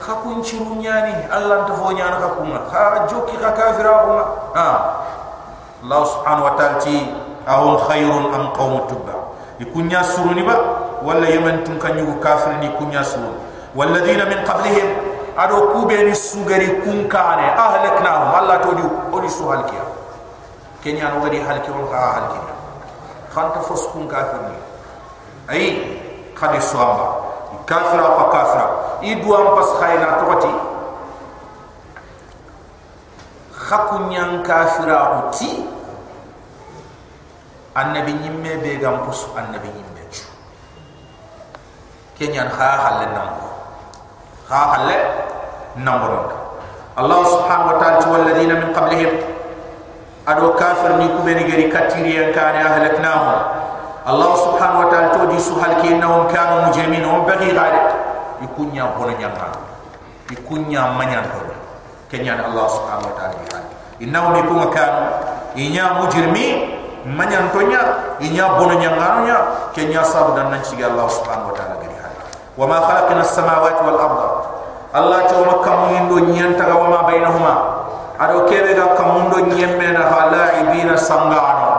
khakun chiru nyani allah to fo nyana khakuma ha jokki kha kafira ha. Allah subhanahu wa ta'ala ti ahum khayrun am qawm tubba. Ikunya suruni ba wala yaman tun kanyugo kafir ni kunya surun walladina min qablihim. Ado kubeni sugari kunkane ahlaknahum. Allah to di odi su halkiya kenya no gadi halki on ha halkiya khanta fos kun kafir ni ay khadi suamba kafira fa kafira idu am pas khayna tokati khakunyan kafira uti annabi nyimme be gam pus annabi nyimme chu kenyan kha halle nam kha halle nam Allah subhanahu wa ta'ala wal ladina min qablihim ado kafir ni kubeni gari katiri yan kana ahlaknahum Allah subhanahu wa ta'ala to di suhal ki innahum kanu mujrimin hum baghi ghaib. Ikunya bona nyanga ikunya manyan to kenya Allah subhanahu wa ta'ala innahum yakunu kanu. Inya mujrimin manyan to nya. Inya bona nyanga nya. Kenya sabu dan nan ciga Allah subhanahu wa ta'ala gari hal wa ma khalaqna as-samawati wal arda. Allah to makam indo nyanta ga wa ma bainahuma ado kebe ga kamundo nyemme na halaibina sangano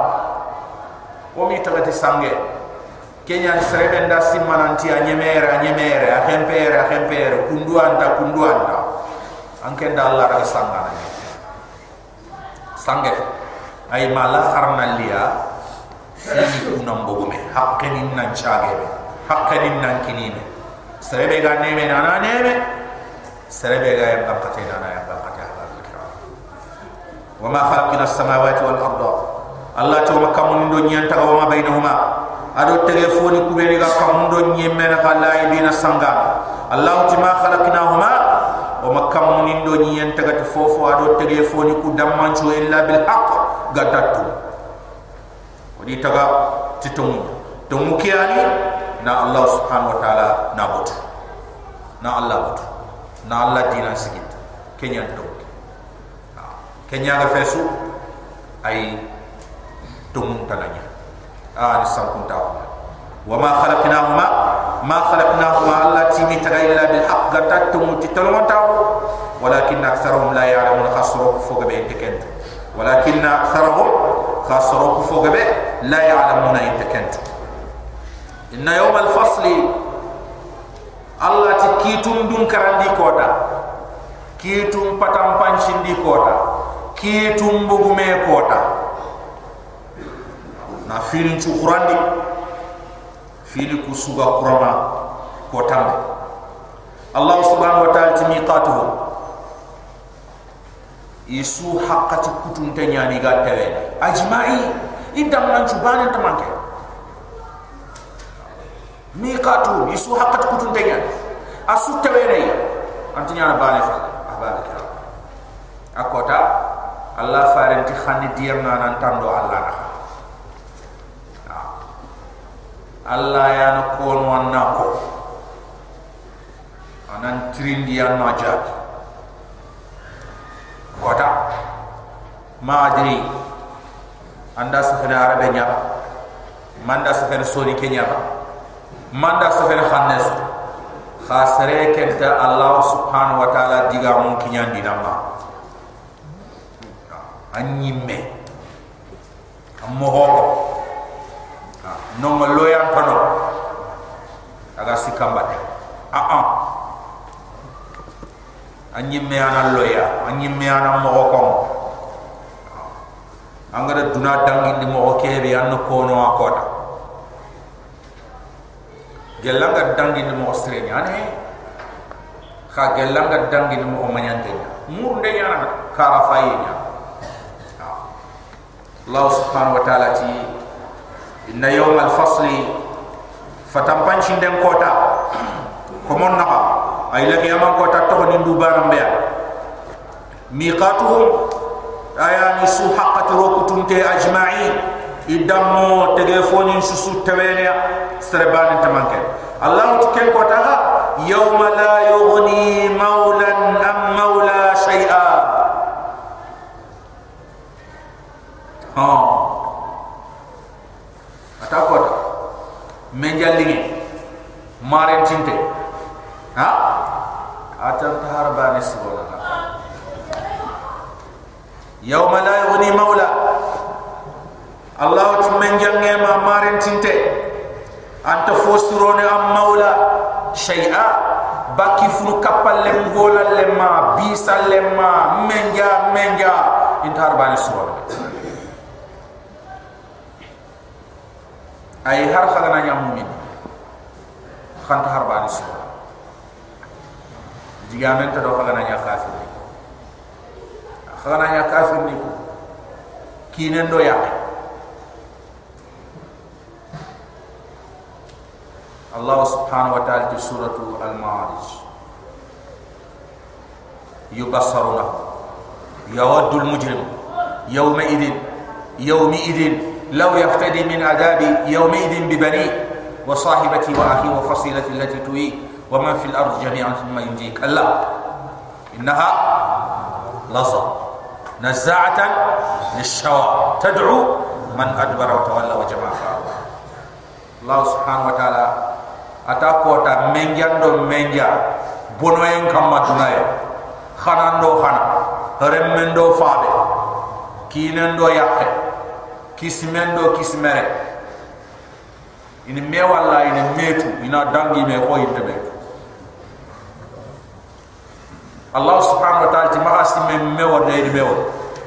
o mi tagati sange kenya srebe nda simananti a nyemere a nyemere a hempere a hempere kundu anta kundu anta anke nda Allah raga sangana sange ay mala harna liya fini kunam bogume. Hakkenin nan chagebe hakkenin nan kinime srebe ga neme na neme srebe ga وما خلقنا السماوات والأرض الله توما كمون دو نيان تغا وما بينهما ادو تليفوني كوبيني غا كمون دو نيان مينا خالا يدينا سانغا الله تما خلقناهما وما كمون دو نيان تغا تفوفو ادو تليفوني كو دمانشو إلا بالحق غاتاتو ودي تغا تتمو تمو كياني نا الله سبحانه وتعالى نابوت نا الله بوت نا الله دينا سكت كنيان تغا ay tumun tananya ah ni sampun taw wa ma khalaqnahuma ma khalaqnahuma allati mi tagailla bil haqq gatattum titalma taw walakin aktharuhum la ya'lamun khasru fuga be intikent. Walakin aktharuhum khasru fuga be la ya'lamun intikent. Inna yawm al fasli allati kitum dun karandi kota. Kitum patam panchindi kota ki tumbugu me kota na filin chu qurandi fili ku suga qurama kotambe. Allah subhanahu wa ta'ala timiqatuhu isu haqqati kutun tanyani ga tewe ajma'i idam nan chu banen tamanke miqatu isu haqqati kutun tanyani asu tewe ne antinya bane fa ahbab kiram akota Allah farenti khani diyam na nan tando Allah na Allah ya no kon wanna ko. Anan trindi ya no jab kota ma adri. Anda safena arabe nya manda safena soni kenya. Ba manda safena khannes khasre kenta Allah subhanahu wa ta'ala diga mun kinyan dinama anyimme ammo hoko no mo loya pano aga sikamba de a a anyimme ana loya. Anyimme ana mo. Hoko angara duna dangi di mo kebe anno kono akota. Gelanga dangi di mo strenya ne kha gelanga dangi di mo manyantenya. Mur kara fayenya Allah subhanahu wa ta'ala ti inna yawm al-fasli fatampanchi den kota komon naka ay la kiyama kota to ni ndubaram be miqatuhum ayani su haqqatu rokutumte ajma'in idammo telefoni susu tawene serbani tamanke allah tiken kota yawma la yughni maulan am maula shay'a ha. Ata kota menjalingi maren tinte ha? Ata taharbani sibona yawma la yughni maula allah timenjange ma maren tinte anta fosirone am maula shay'a baki funu kapal lem gola lemma bisa lemma menja menja. Intar bani suwar ay har khagana nya mumin khanta har bani suwar diga men ta do khagana nya kafir khagana nya kafir ni kinen do yaqe الله سبحانه وتعالى في سورة المعارج يبصرونه يود المجرم يومئذ يومئذ لو يفتدي من عذاب يومئذ ببني وصاحبتي وأخي وفصيلتي التي توي ومن في الأرض جميعا ثم ينجيك. كلا إنها لصا نزاعة للشوى. تدعو من أدبر وتولى وجمع الله سبحانه وتعالى أتاكوتا منجا دو منجا بنوين كما دنايا. خنان دو خنا. رمين دو فابي كينن دو يقين kismendo kismere ini me wala ini metu ina dangi me ko yinte be Allah subhanahu wa ta'ala ti magasi me me wa de me wa.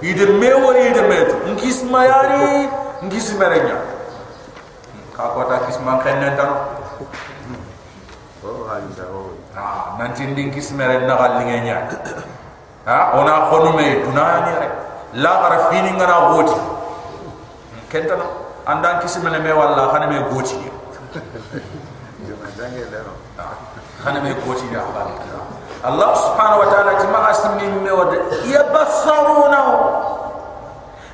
Ide me wa ide metu ngisma yari ngismere nya. Ka kota kisman kenen tan ha nanti ndin kismere na galinge nya. Ha ona khonu me dunani rek la gara fini ngana goti kenta no andan kismene me walla khane me goti khane me goti ya Allah subhanahu wa ta'ala ti ma asmi me wad yabassaruna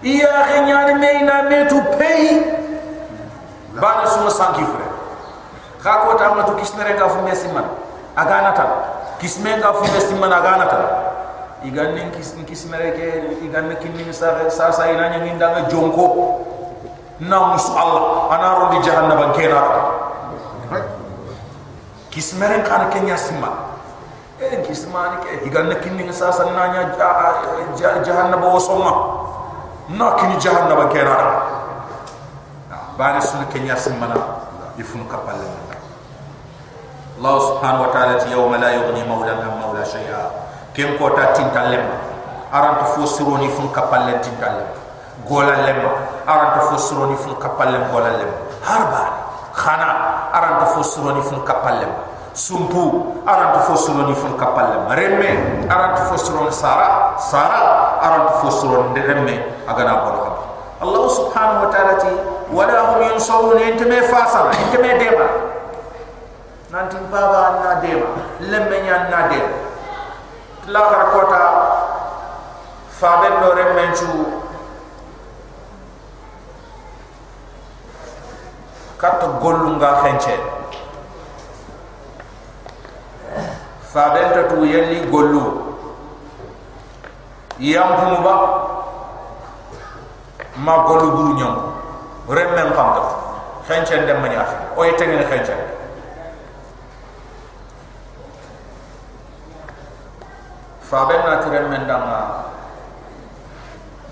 ya khinyani me ina me tu pay. Bana suma sanki frère ka ko ta ma to kismere ga fu mesi man agana ta kisme ga fu mesi man agana ta igan nin kis kismere ke igan ne kinni sa sa ina nya nginda ga jonko na musu allah ana ro di jahannaba kena. Kismere kana kenya simma e kismani ke? Igan ne kinni sa sa na nya jahannaba wo somma na kini jahannaba kena. Bani sun kenya simma na. Ifun kapalle Allah subhanahu wa ta'ala ti yawma la yughni mawlan am mawla shay'a. Ken ko ta tintalem aran to fo sironi fun kapalle tintalem golan lemma aranta fo suroni fun kappallem golan lemma har baane khana aranta fo suroni fun kappallem sumpu aranta fo suroni fun kappallem remme aranta fo suroni sara sara aranta fo suroni remme agana bono kam allah subhanahu wa ta'ala ti wala hum yunsawun intame fasara intame dema nanti baba na dema lemme nyan na dema la kota faben do remmen chu kat gollunga khenche faben to tu yelli gollu yampu ba ma gollu buru nyam remmen kamta khenche dem mani afi. O yetene khenche faben na tirem mendanga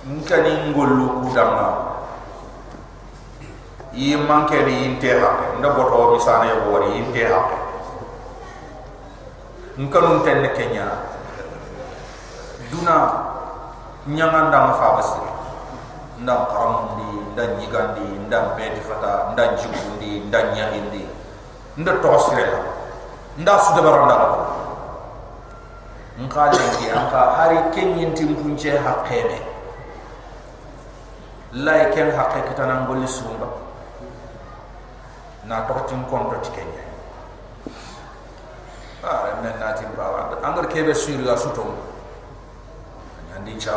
nkani ngollu kudanga yi manke di inte ha nda boto misane wori inte ha nkanu ten kenya. Duna nyanga ndam fa basi ndam karam di nda nyigandi nda beti fata nda jukundi nda nyahindi. Nda tosre nda sudabaranda. Nkhale ki anka hari kenyin timpunche haqqeme lay ken haqqe kitana ngolli sumba na totin konto tikenya ah men na tim bawa angar kebe suru ya suto nyandi cha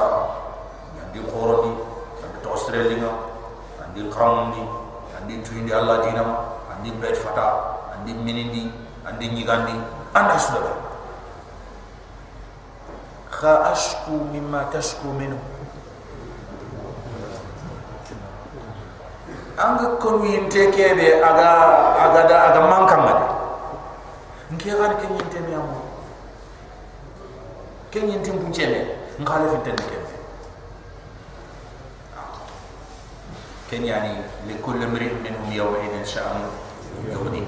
nyandi khorodi nyandi to australia nyandi kramdi nyandi tuindi allah dinam andi bet fata andi minindi andi nyigandi. Anda sudah kha ashku mimma tashku minhu anga konu yinte kebe aga aga da aga mankam ngade nke gan ken yinte mi amu ken yinte bunche me ngale fi tan kebe ken yani li kulli mri minhum yawma idin sha'an yughni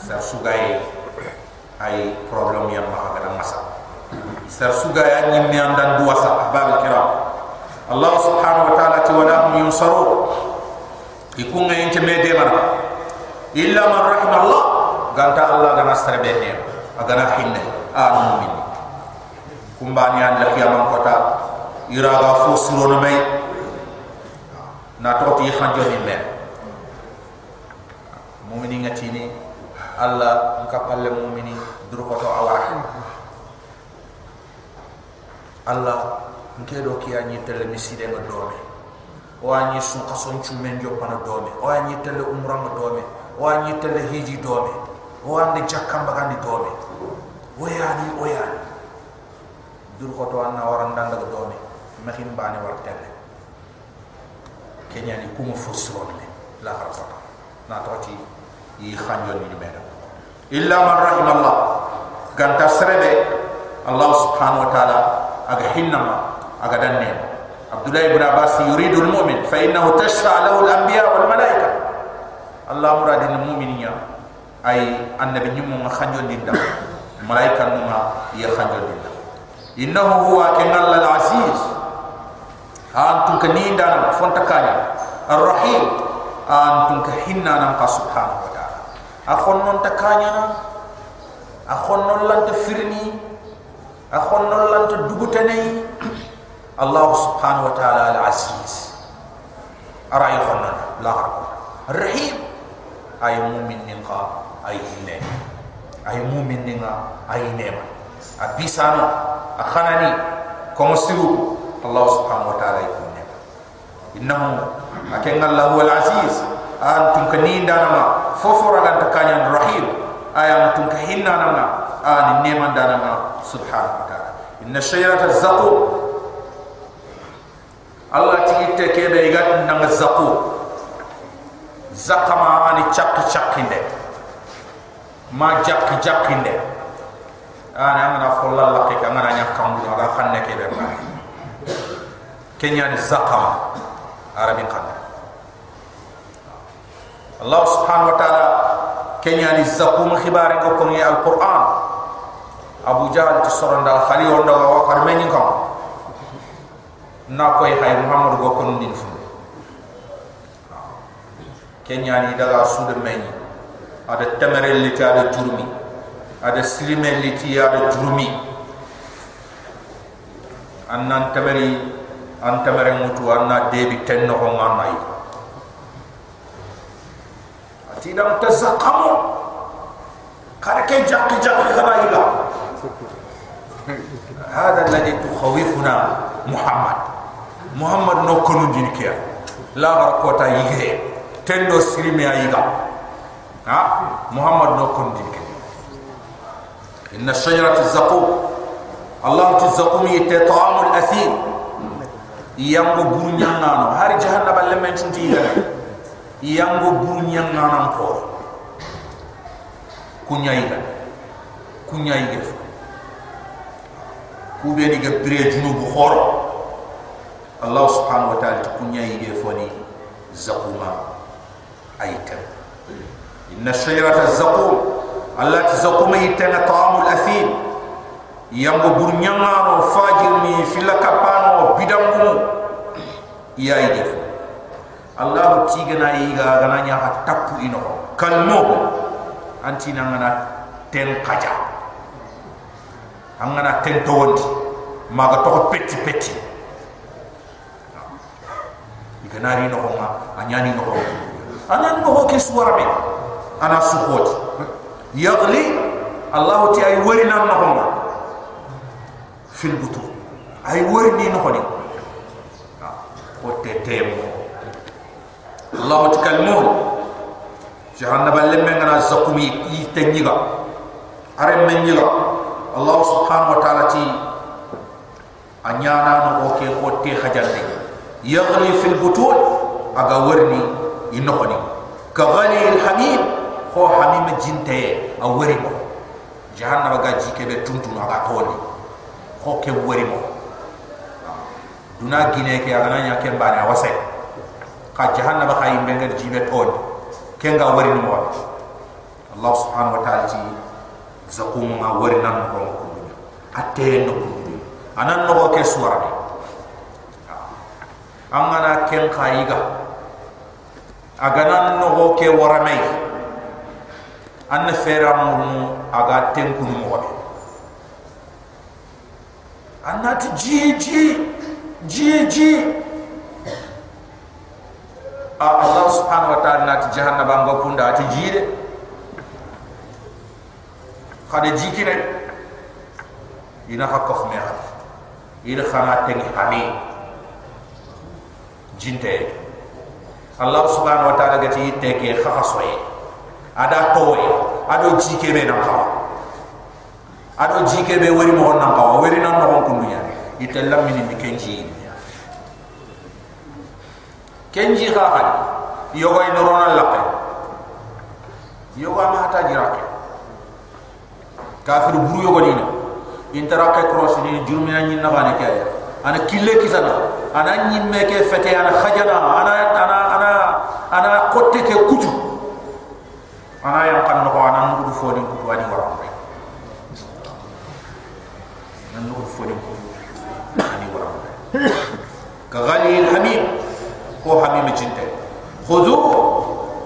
sa sugay ay problem yang maha gadang masak sar suga ya ni mi andan duwa sa ahbab kiram allah subhanahu wa ta'ala ti wala hum yunsaru ikunga yente mede mar illa man rahim allah ganta allah gana sare be ne agana hinne a mu'min kumbani an la kiyamam kota iraga fu surono may na toti khanjo ni me mu'mini ngatini allah nkapalle mu'mini duru ko to Allah. Nke do ki anyi tele miside nga dome o anyi sun kason chumen jo pana dome. O tele umra nga dome. O anyi tele hiji dome. O andi jakam bagandi dome. O yani o yani dur ko to anna waran danda ga dome. Makin bani war tele. Kenya ni kuma fosro ne la harfa na to ti yi khanjo ni meda illa man rahim allah. Ganta srebe. Allah subhanahu wa ta'ala aga hinnama aga danne abdullah ibn abbas yuridu al mu'min fa innahu tashfa lahu al anbiya wal malaika allah muradin al mu'mininya ay annabi nyum mo khanjo dinda malaika numa ya khanjo dinda innahu huwa kanal al aziz antum kaninda na fonta kanya ar rahim antum ka hinna nam ka subhanahu wa ta'ala. Akhon non takanya na akhon non lan firni. Akhon non lan to allah subhanahu wa ta'ala al aziz ara ay khonna la harko rahim. Ay mu'min nin qa ay hinne ay mu'min nin ay nema. Abisano akhanani ko musiru allah subhanahu wa ta'ala ay kunne innahu aken allah al aziz. Antum kaninda nama fofora lan takanya rahim. Ayam tum kahinna nama an Allah tigitte kebe igat nang zaqum zaqama ani chak chakinde ma jak jakinde ana ngana folla la ke ngana nya kambu ala khanne kebe ba kenya ni zaqama arabi qad Allah subhanahu wa ta'ala kenya ni zaqum khibare ko ko ni alquran. Abu jahl ti soronda khali onda wa war men ko na koy hay muhammad go kon din fu kenya ni daga sude men ada tamere li ta ada turmi ada slime li ti ada turmi annan tameri an tamere mutu anna debi tenno ko ngamay ati dam tazaqamu kare ke jakki jakki kana iga هذا الذي تخوفنا محمد Muhammad no kono jini kia. La bar kota yige. Tendo sirime ya ayiga ha? Muhammad no kono jini kia. Inna shajarat zaqu Allah tu zaqu mi te ta'amul asir yango burunya nano. Har jahanna balle men tunti yana yango burunya nano ko kunya yiga kunya yige. Ku be diga pre junubu khoro allah subhanahu wa ta'ala kunya yige foni zaquma aitan inna shajarata zaqum allah tazaquma itana ta'amul athim. Yango burnyangaro fajir ni fila kapano bidangumu ya yige fo allah tigana yiga gananya ha tapu ino. Kalmo antina ngana ten qaja angana tento wondi maga to petti petti ikanari no ko anyani no ko anan no ke suwara be ana suhoti yagli allah ti ay wari nan no ko fil butu ay wari ni no ko ko tetemo allah ti kalmu jahannaba lemme ngana zakumi itenyiga are menyiga. Allah subhanahu wa ta'ala ti anyana no ko ke ko te khajande yagli fil butun aga warni inokoni ka ghali al hamim kho hamim jinte a wari mo jahannama ga jike be tuntu no aga toni kho ke wari mo duna gine ke aga nanya ke mbane awase ka jahannama kha yimbe ngal jibe toni ke nga wari mo Allah subhanahu wa ta'ala ti zakum nga wari nan ko ko atte no ko anan no ke angana ken khayiga aganan no ho ke waramay an fera mu aga tenku mo wa anat ji ji ji ji. A allah subhanahu wa ta'ala nat jahannaba ngo kunda ati ji de. Khade ji kire ina ha kof me ha ina khana tengi hani jinte Allah subhanahu wa ta'ala gati teke khaka soye ada toy. Ado jike be nan kawa. Ado jike be wari mo nan kawa. Wari nan no ko nuya itella min ni kenji kenji kha kha yogo ino rona lakke yogo ma hata jirake kafir buru yogo ni interakke cross ni jurmina ni na bane kaya. Ana kille kisana ana nyimme ke fete ana khajana ana ana ana ana kotte ke kutu ana yang kan no ana nudu fodi kutu ani waram re nan nudu fodi kutu ani waram re ka ghali al hamim ko hamim jinte khudu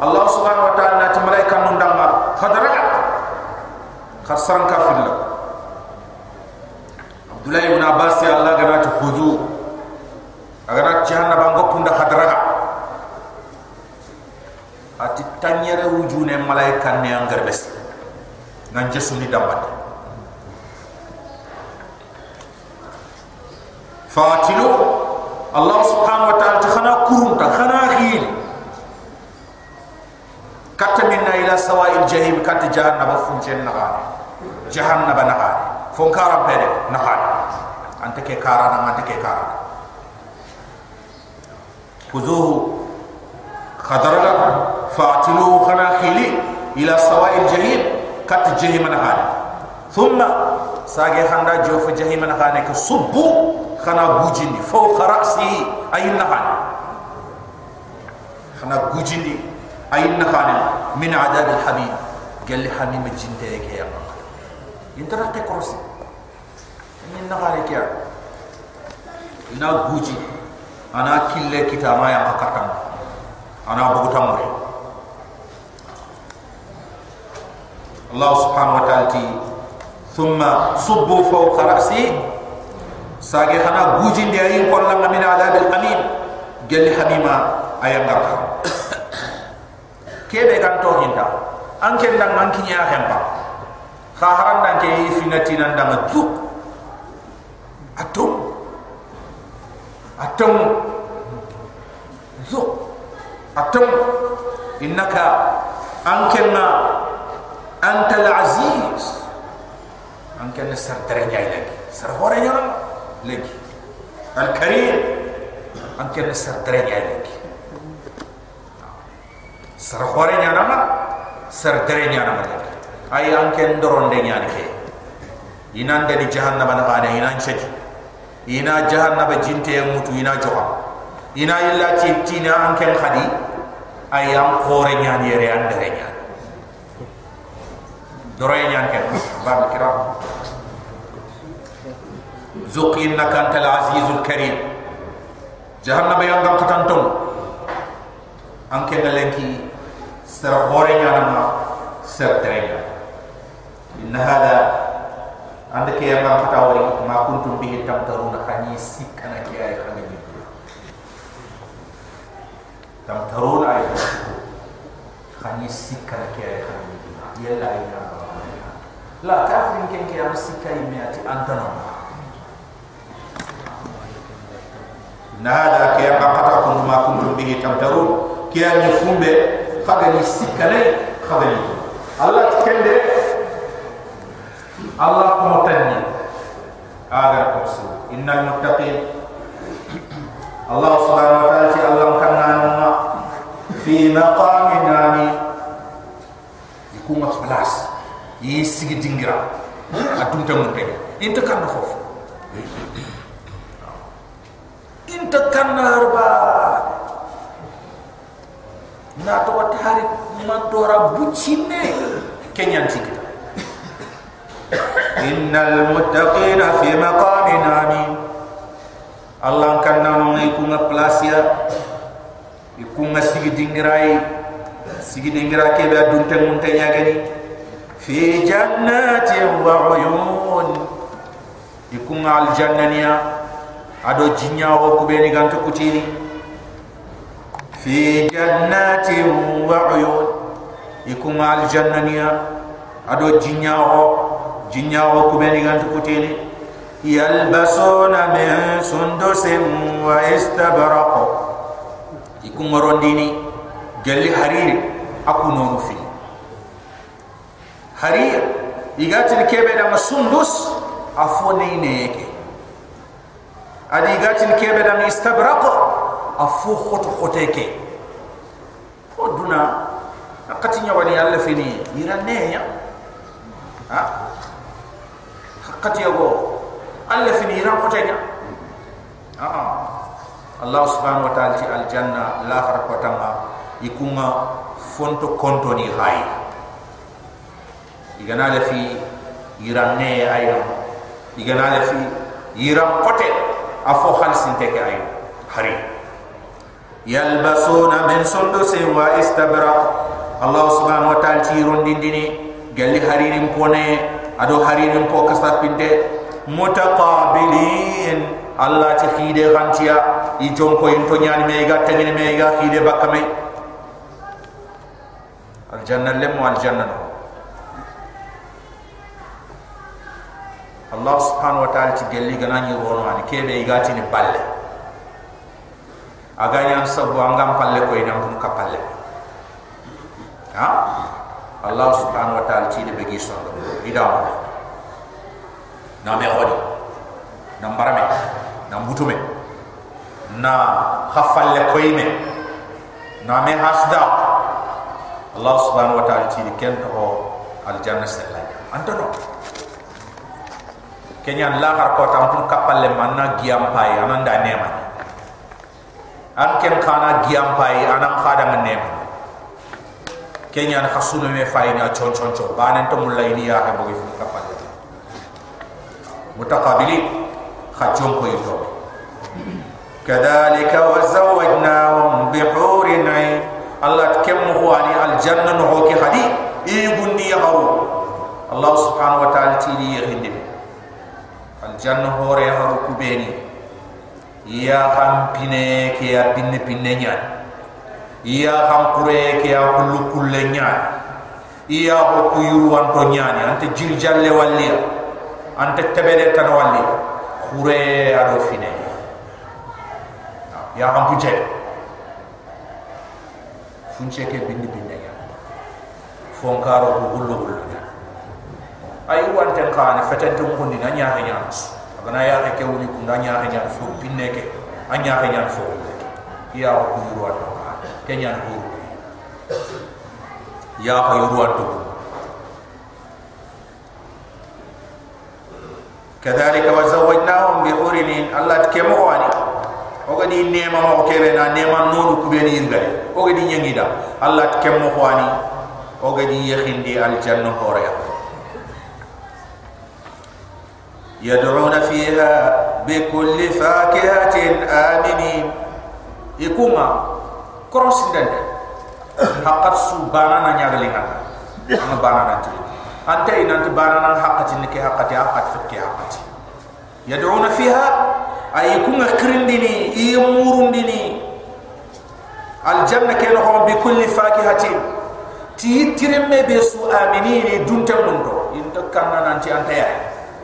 allah subhanahu wa ta'ala nati malaika nun danga khadara khasaran kafir la abdullah ibn abbas ya allah ganati khudu agar jahannam ngopunda khadara ati tanyere wujune malaika ne angar bes nan jesu ni dambat. Fatilu allah subhanahu wa ta'ala khana kurun ta khana khil katta minna ila sawa'il jahim katta jahannaba funchen nagare jahannaba nagare fon kara pede nagare ante ke kara na ante ke kara kuzuhu khadaraga فاعتلوه خنا خيلي إلى سواء الجحيم كت جهنم نهار ثم ساغي خندا جوف جهنم نهار كصبو خنا بوجيني فوق رأسي أي نهار خنا بوجيني أي نهار من عذاب الحبيب قال لي حميم الجنتك يا أنت راك كرسي من نهار كيا؟ ina guji ana kille kita ma yang katakan ana bugu tamure Allah subhanahu wa ta'ala ti thumma subbu fawqa ra'si. Sage khana gujin de ayin kon la min adabil qalil. Gel habima ayan gaka kebe kan to hinda anke ndang manki nya hempa kha dan ke yi finati nan atum atom zo atom innaka ankenna anta aziz. Ankenna sar terenyai lagi. Sar horenya lagi. Al karim ankenna sar terenyai lagi. Sar horenya nama lah. sar terenyai nama lagi. Ay anken doron denyani ke inan dari jahannam anak ada inan cek. دني جهنم نغانا إنان شجي إنا جهنم جنتي يموتو إنا جوها إنا إلا تيبتينا أنك الخدي أي أم خوري نيان يري أندري دروي نيان كن باب الكرام ذوق انك انت العزيز الكريم جهنم يوم دم كتنتم انك نلنكي سر خوري نيان ما سر ترينا ان هذا ande ke yamba patawari ma kuntum bihi tamtaruna khani sikana ke ay khani tamtaruna ay khani sikana ke ay khani yalla ay la kafirin ken ke am me ati antano nada ke yamba patakum ma kuntum bihi tamtarun ke ay fumbe khagani sikana khagani Allah kende Allah kuma tanni agar kursi innal muttaqin. Allah subhanahu wa ta'ala ci Allah kan fi maqamin nani. Ikuma khalas yi sigi dingira atum tam pe inta kan fof inta kan harba. Na to wat harit man dora bucine kenyan sikita إن المتقين في مقام أمين الله كان نانو يكون بلاسيا يكون سيغ دينغراي سيغ دينغرا كيبا دونت مونت ياغني في جنات وعيون يكون على الجنانيا ادو جينيا او كوبيني غانت كوتيني في جنات وعيون يكون على الجنانيا ادو جينيا او wa kubeni gantu kutini yalbasuna min sundusin wa istabraq ikum rondini jalli hariri aku fi. Harir igati kebe da sundus afone ne yake adi igati kebe da istabraq afu khot khoteke oduna akati nyawani yalla fini irane ya ha kati yago alla fini ran ko ah allah subhanahu wa ta'ala ti al janna la khar ko ikunga fonto konto ni hay igana la fi iranne ayo igana la fi iran kote. Afo khalsin te ayo hari. Yalbasuna min sundus wa istabra. Allah subhanahu wa ta'ala ti rondindini galli haririm kone ado haririn po kasa pinte mutaqabilin. Allah ti khide gantia i jom ko into nyani me ga tengene me ga khide bakame al janna lem wal janna Allah subhanahu wa ta'ala ti gelli gana ni wono ani kebe i ni balle aga nyan sabu angam palle ko ina mun kapalle ha Allah subhanahu wa ta'ala ti de begi sondo idam na me hodi na mbarame na mbutume na khafalle koyme na me hasda. Allah subhanahu wa ta'ala ti de ken to al janna sellanya antano kenya la har ko tam pun kapalle manna giam pai. Ananda nema an ken kana giam pai anam khada nema kenya na khasuna me fayna chon chon chon banen to mulla ini ya ha bogi fu kapal mutaqabili khajum ko yito kadhalika wa zawajnahum bi hurin ayn allah kem ho ani al janna no ki hadi e gundi ya haru allah subhanahu wa ta'ala ti li yindi al janna hore haru kubeni ya ham pine ke ya pinne pinne nyani iya kure ke ya kullu kulle nyaani iya ho ku yuru wanto nyaani ante jil jalle ante tebele tan walli khure ado fine. Ya ham puje funche ke bindi bindi ya fonkaro ko gullo gullo ya ay wante kan fetente mo ni nanya ha nya agana ya ke woni ku nanya ha nya. Fo binne ke. Anya ha nya fo. Iya ko yuru wanto kenya huru ya ko yuruan to كذلك وزوجناهم بحور الله تكمو واني ogadi nema ma o kebe na nema nonu kubeni yirgale ogadi nyangida allah tkemmo khwani ogadi yakhindi al janna hore yad'una fiha bi kulli fakihatin aminin ikuma cross dende hakat su banana nyagali ngata ma banana ti anta ina ta barana haqqati ni ke haqqati haqqat fi ke haqqati yad'una fiha ay kunga krindini iyumurundini aljanna ke no bi kulli fakihatin. Ti tiremme be su aminini dunta mundo inta kanna nanti anta ya.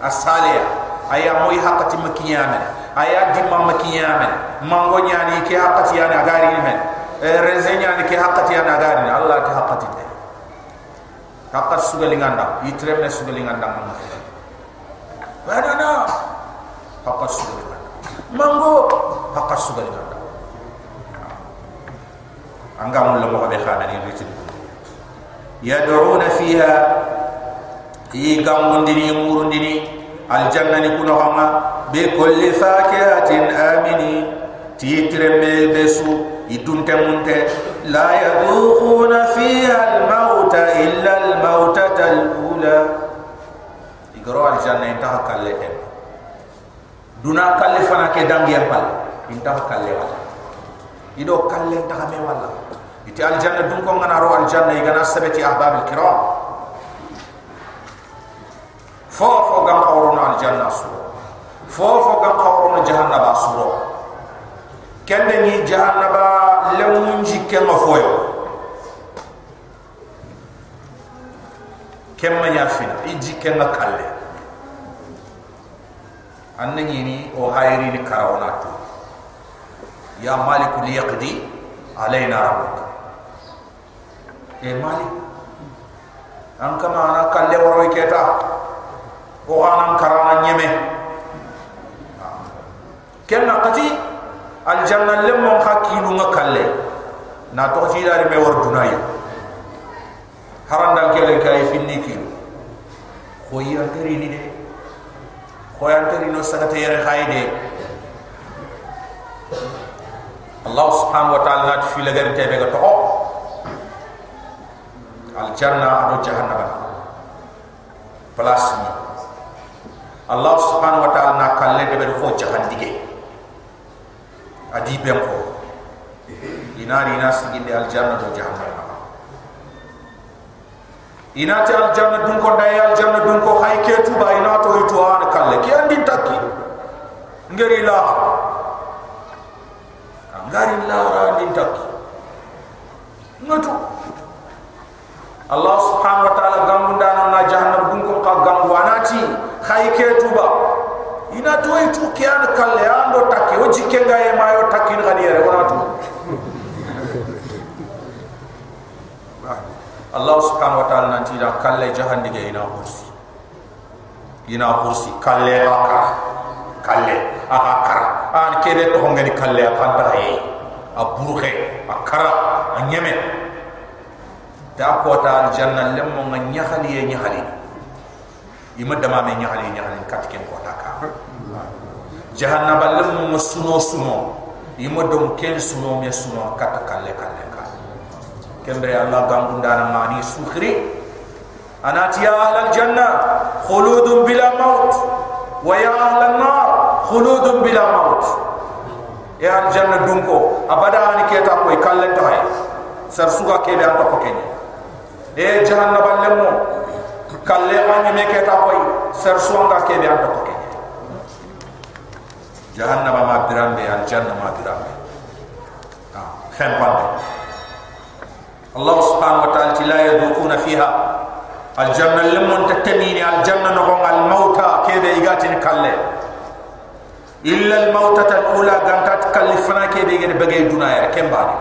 Asaliya aya moy haqqati makiyama aya dimma makiyama mango nyani ke haqqati yana gari men rezenya ni ke haqqati yana gari allah ta haqqati de haqqat sugali nganda itremme sugali nganda man badana haqqat sugali nganda mango haqqat sugali nganda angam lo mo be khana ni ritin yad'una fiha. Yi gamundini murundini aljanna ni kuno hama be kulli fakihatin amini titremme besu idunte munte la yadhuquna fiha al-maut illa al-maut al-ula igoro aljanna inta kalle ken duna kalle fana ke dangi ampal inta kalle wala ido kalle ta me wala iti aljanna dun ko ngana ro aljanna igana sabati ahbab al-kiram fo fo gam qawruna aljanna su fo fo gam qawruna jahannaba su kende ni jahannaba lemun jikke ma foyo. Kemma nya fina i jikke ma kalle. Anna ni o hayri ni karawna to ya malik li yaqdi alaina rabbuk. E malik an kama ana kalle woro keta? O anan karana nyeme. Kenna qati aljanna lemmo hakilu nga kalle na to ci dari me war dunay haranda kele kay finni ki. Ko ya teri ni de. Ko ya teri no sagata yere khayde allah subhanahu wa ta'ala nat fi lagar tebe ga to. Aljanna ado jahannama place ni. Allah subhanahu wa ta'ala na kalle de be fo jahandige adi ben ina siginde al janna do jahannam. Ina ta al janna dun ko day al janna dun ko hay ke tu ba ina to itu an kalle. Ki andi takki ngeri la. Ngari la ra andi takki ngatu. Allah subhanahu wa ta'ala gamunda na jahannam dun ko ka anati. Hay ke ba ina to itu kian kalle ando takki o jikke ga e mayo takki ni gadiere wona to Allah subhanahu wa ta'ala nanti da kalle jahandi ge ina kursi. Ina kursi kalle aka kalle aka kara an kede to ngani kalle aka ta he a burhe a kara a nyeme da ko ta al janna lemmo ye nyahali ima dama me nyahali nyahali katken ko ta ka jahannaba lemu mo suno suno imo dom ken suno me suno kata kalle kalle ka kembre allah gambunda na mani sukhri anati ya ahlal janna khuludun bila maut wa ya ahlan nar khuludun bila maut ya al janna dunko abada ani keta ko kalle to hay sar kalle ani me keta ko sar suga kebe an to kenye jahannama ma birambe al janna ma birambe ha khem pande allah subhanahu wa ta'ala la yadhukuna fiha al janna lamman tatamini al janna no al mauta kebe igatin kalle illa al mauta al ula gantat kallifana kebe gede bagay dunaya kembani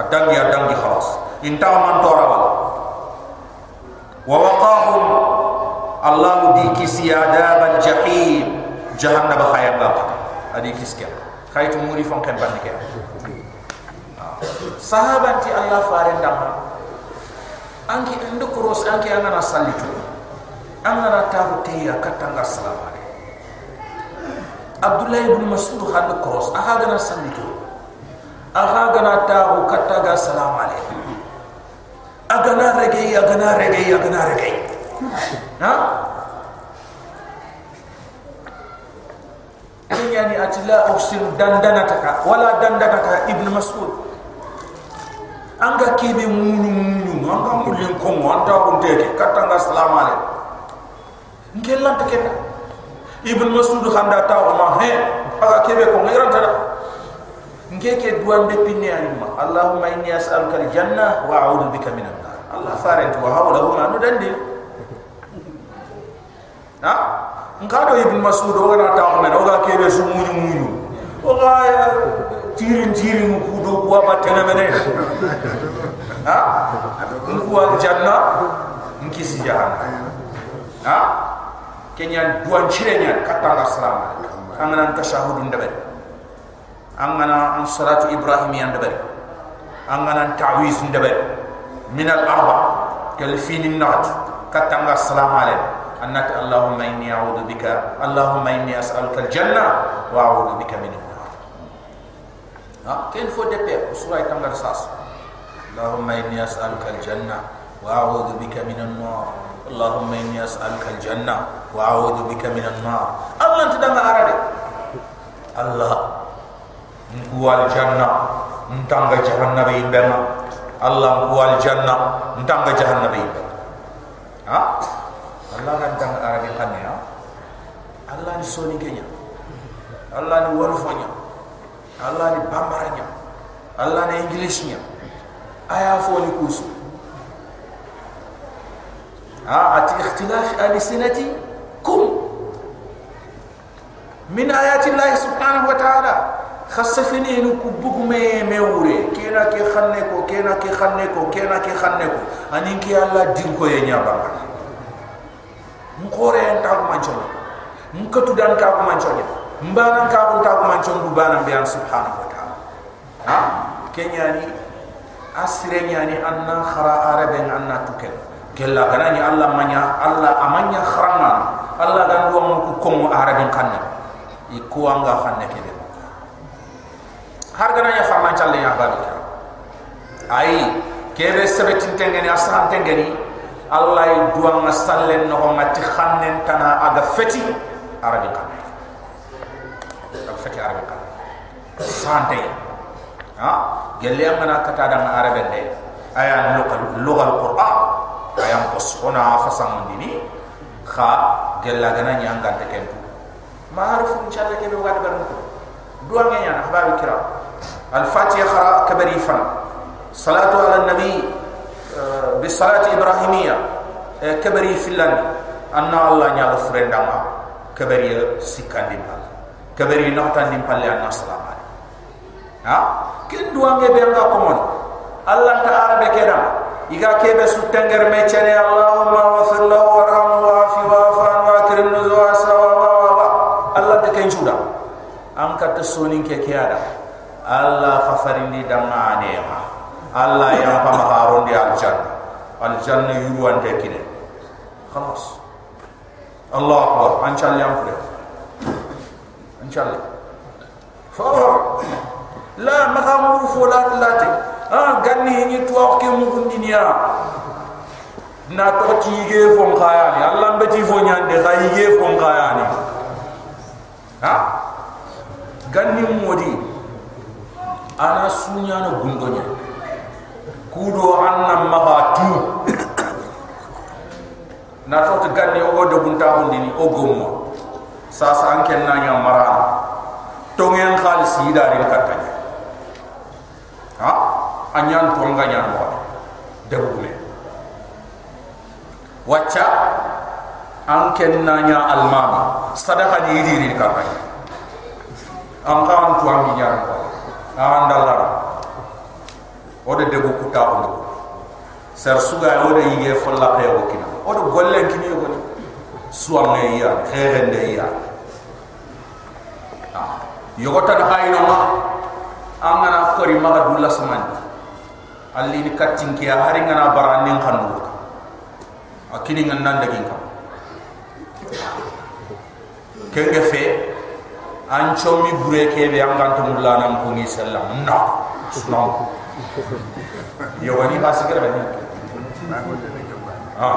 adangi adangi khalas inta man torawal adab al jahim jahannaba khayam ba adi kiske khaytu muri fon kan bandi ke sahaba ti allah fare ndam anki ndu cross anki angana salitu angana tahu tiya katanga salam ale abdullah ibn mas'ud khad cross aha gana salitu aha gana tahu kataga salam ale agana regei agana regei agana regei ha yani atila usil dandana taka wala dandana taka ibn mas'ud. Anga kibe munu munu anga mulin ko mo anta ko teke katanga salam ale ngella tekena ibn masud khanda ta o ma he aga kebe ko ngiran tada ngeke duan de pinne alima allahumma inni as'aluka aljanna wa a'udhu bika minan nar. Allah farent wa hawla huma no dandi ha ngado ibn masud o gana ta o men o ga kebe su munyu munyu o ga tirin tirin ku do ko ba tena mene ha ku aljanna ngisi jahan ha kenya duan chirenya katanga salam angana tashahudun dabari angana an salatu ibrahim yan dabar angana ta'wiz dabar min al arba kal fin al nat katanga salam alayhi annat allahumma inni a'udhu bika allahumma inni as'aluka al janna wa a'udhu bika min an nar ha ken fo de pe sura tangar sas allahumma inni as'aluka al janna wa a'udhu bika min an nar اللهم اني اسالك الجنه واعوذ بك من النار الله انت دغ ارade الله nkuwal janna ntanga jahannaba imbema Allah nkuwal janna ntanga jahannaba imbema ha? Allah kan tang arabi khanne ha Allah ni soni kenya. Allah ni warfonya Allah ni bambaranya Allah ni englishnya aya fo ni kusu ha? Ati ikhtilaf alisinati kum. Min ayati Allah subhanahu wa ta'ala khasafini nu ku bugu me me wure kena ke khanne ko kena ke khanne ko kena ke khanne ko ani ki alla din ko ye nyaba ngore en ta ko mancho ngatu dan ka ko mancho mbana ka ko ta ko mancho du bana bi subhanahu wa ta'ala ha kenya ni asire nyani anna khara arabe anna tukel kella ganani alla manya alla amanya kharanga alla gan do ko ko arabe kanne iko anga khanne kebe har gana ya farman challe ya kira ai kebe sebetin tengeni asan tengeni. Allah yi duwa ngasallen no ngati khannen tana aga feti arabi kan aga feti arabi kan sante. Ha? Gelle amana kata da arabe de aya lokal lokal qur'an. Aya pos ona fasam dini kha gella gana nyanga te kentu ma'ruf challe kebe wadi barno duwa ngenya na babu kira الفاتحة خرا كبري فن صلاة على النبي بالصلاة الإبراهيمية كبري فلان أن الله نعلم فرين دعما كبري سكان دمال كبري نقطة دمال لأن عليكم ها؟ كن دوان بيانغا كومون الله تعالى بكرام إذا كيف ستنجر ميتشني اللهم وفر له وارحمه وعافي وعفان وأكرم نزوه سوا الله تكين شودا أنك تسونين كيكيادا Allah fafarindi dama nema Allah yang pamaharon di aljanna. Aljanna yuruan dekine khalas. Allah akbar anchal yang pure anchal fa la makamu fulat lati ah ganni ni tuwa ke mu dunia na to ti ge fon kaya ni. Allah mbeti fo nyande khayi ge fon kaya ni. Ha? Ganni modi ana sunya no gungonya kudo anna maha tu na to te ganni o do bunta hundi ni o gomo sa sa anke na nya mara to ngeen khalis yi dari katanya. Ha? Anyan to nganya mo de bume wacha anke na nya almama sadaqa ni diri katanya. An kan tu am ni nya andallara o de debu kuta on do ser suga o de yige folla kay o kina. O de golle kini o ni suwa me ya khere nde ya yogo tan hayno ma. Amana kori maga dulla saman alli ni katin ki hari ngana baranin khandu akini ngan nan dagin kam kenge fe an chomi bure ke be am gantu mulla nam ko ni sallam no no yo wani ba sigara ba ni? Ha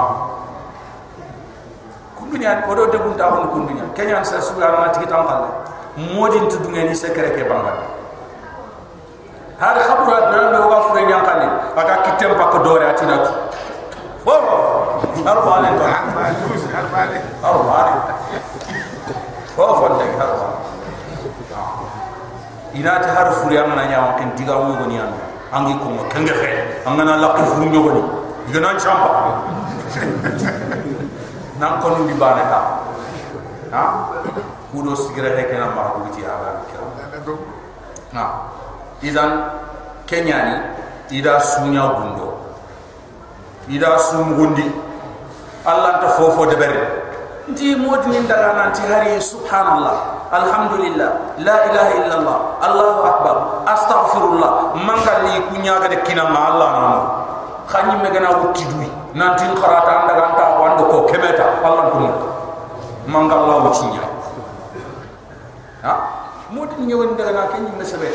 kundunya ko do debun ta hon kundunya. Kenya sa su ga ma tigi tam kala modin tu dunga ni sekere ke bangal har khabra do do ga fure nyang kan aga kitem pak dore atina bo har bale to har bale har bale bo fonde ta har fure am na nyaw ken diga mu goni an. Angi ko mo kenge fe angana la ko furu nyogoni diga nan champa. Nan ko ndi bana ta ha? Kudo sigira he kana ma ko ti ala kira ha? Izan kenyani ida sunya gundo. Ida sum gundi allah ta fofo de bere ndi modi ni daga nan ti hari subhanallah alhamdulillah. La ilaha illallah. Allahu akbar. Astaghfirullah. Mangali kunya ga kina ma allah na khani me gana wuti dui. Nan tin qarata anda ga ta wando ko kemeta. Allah ko mangallah wuti nya ha? Modi ni won daga na kenyi mesebe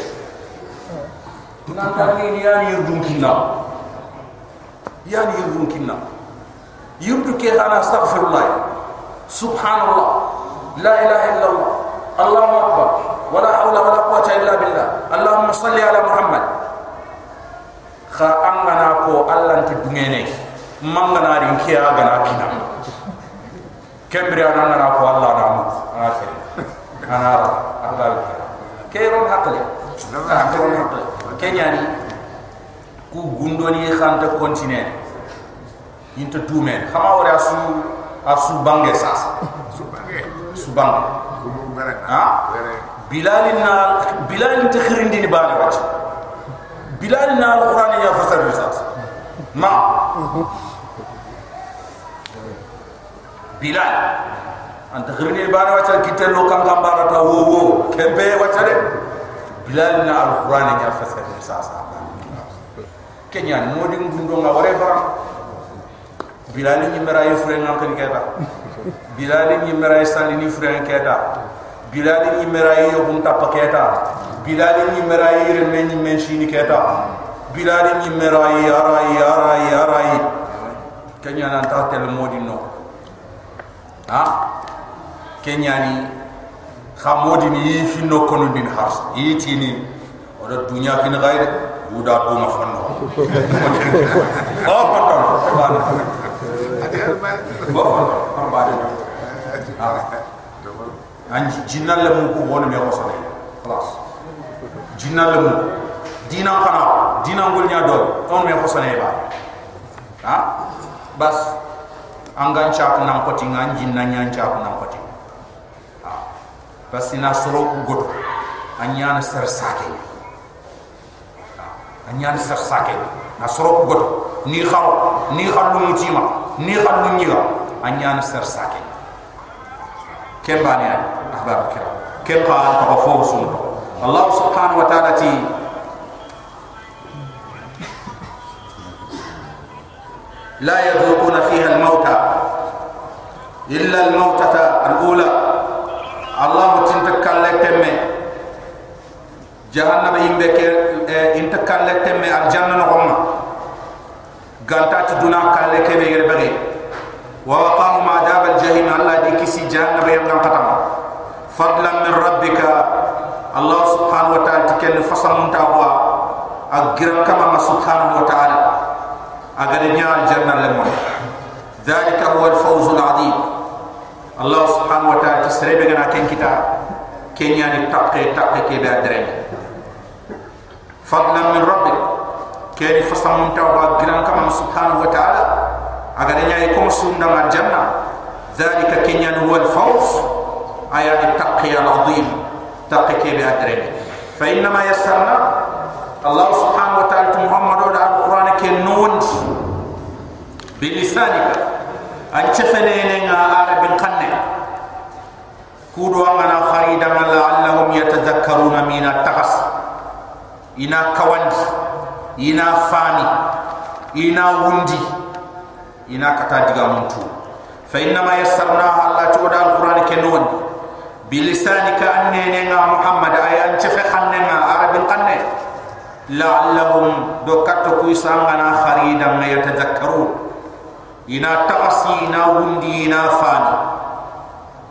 nan ta ni ni yani yurdum kinna yani yurdum kinna yurdu ke ana astaghfirullah. Subhanallah. La ilaha illallah الله أكبر ولا حول ولا قوة إلا بالله اللهم صل على محمد خا أنغنا كو الله أنت دميني مانغنا رينكيا غنا كنا كمبري أنا كو الله نامو أنا كريم أنا أرى الله كيرون حقلي كيرون حقلي كينياني ku gundoni khanta kontinen inta tumen khama wala asu asu bange sasa su bange su bange ha? Bilal na bilal ta khirindi ni bana wati bilal na alquran ya fasar risas ma. Bilal. Anta khirindi bana wati kitel lo kam kam barata wo wo kembe wati de bilal na alquran ya fasar risas kenya modi ngundo nga wore bara bilal ni mera yefre ngam kan keta bilal ni mera sali ni fre bilal ni mera yo hum ta paketa bilal ni mera yire men ni men shini keta bilal ni mera yara yara yara kenya nan ta tel modi no ha? Kenya ni khamodi ni fi no kono din hars yiti ni. Wala dunya kin gaide buda ko ma fanno oh patam bo bo ba de an jinnal le mun ko wona me ko sale خلاص jinnal le mun dina kana dina ngol nya do on me ko sale ba ha bas angan cha ko nan ko ti ngan jinna nya cha ko nan ko ti ha bas ina soro ko goto anyana ser sake anyana ser sake na soro ko goto ni xaro ni xallu mutima ni xallu nyiga anyana ser sake كم باني أحباب الكرام؟ كم قال تغفور سنة الله سبحانه وتعالى تي لا يذوقون فيها الموتى إلا الموتة الأولى. الله تنتكال لتم. جهنم يمبك انتكال لتم. الجنة نغمة. قالتات دونا كال لكبه يربغي ووقاهم عذاب jahin Allah di kisi jangan bayam yang katama fadlan min rabbika. Allah subhanahu wa ta'ala tikel fasal munta huwa kama subhanahu wa ta'ala agar nyal jannah lemma dhalika huwa al-fawzul adhim Allah subhanahu wa ta'ala tisrebe gana ken kita. Kenyani taqe taqe kebe adren fadlan min rabbika kari fasal munta agiran kama subhanahu wa ta'ala agar nyal ikum sundang al-jannah al-azim taqi ke bi adrene fa inna ma yassarna Allah subhanahu wa ta'ala Muhammad wa al-Quran ke nuwnd bi lisanika an chefene nga arabin qanne kudo ngana kharida ma la'allahum yatadhakkaruna mina taqas ina kawandi ina fani ina wundi ina kata diga muntu fa inna ma yassarnaha alla tuda alquran kenon bilisanika annene nga muhammad ayan chefe khanne nga arabin qanne la'allahum do katto ku sangana kharida ma yatadhakkarun ina taqasi ina wundi ina fani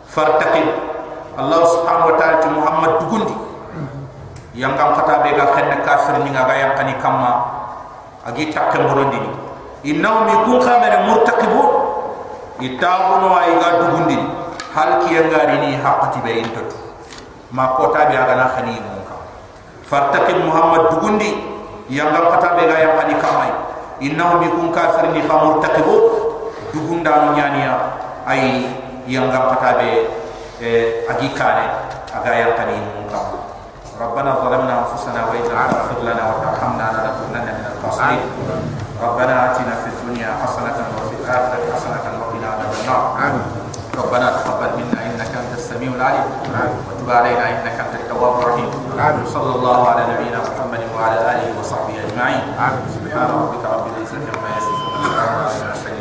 fartaqib allah subhanahu wa ta'ala muhammad dugundi yang kam kata be ga khen kafir ni ga yang kani kamma. Agi takke morondi ni innahu mi kun khamere murtaqibu itabuno ay ga dugundi hal ki ngari ni haqati be intot ma kota be ga na khani mun ka fartaqib muhammad dugundi yang kam kata be ga yang kani kamai innahu mi kun kafir ni famurtaqibu dugunda no nyania ay yang kam kata be eh, agi kane aga yang kani mun ka ربنا ظلمنا انفسنا وان لم تغفر لنا وترحمنا لنكونن من الخاسرين ربنا اتنا في الدنيا حسنه وفي الاخره حسنه عذاب النار ربنا تقبل منا إنك أنت السميع العليم. وتب علينا إنك أنت التواب الرحيم. صلى الله على نبينا محمد وعلى آله وصحبه أجمعين. سبحان ربك رب العزة عما يصفون وسلام على المرسلين.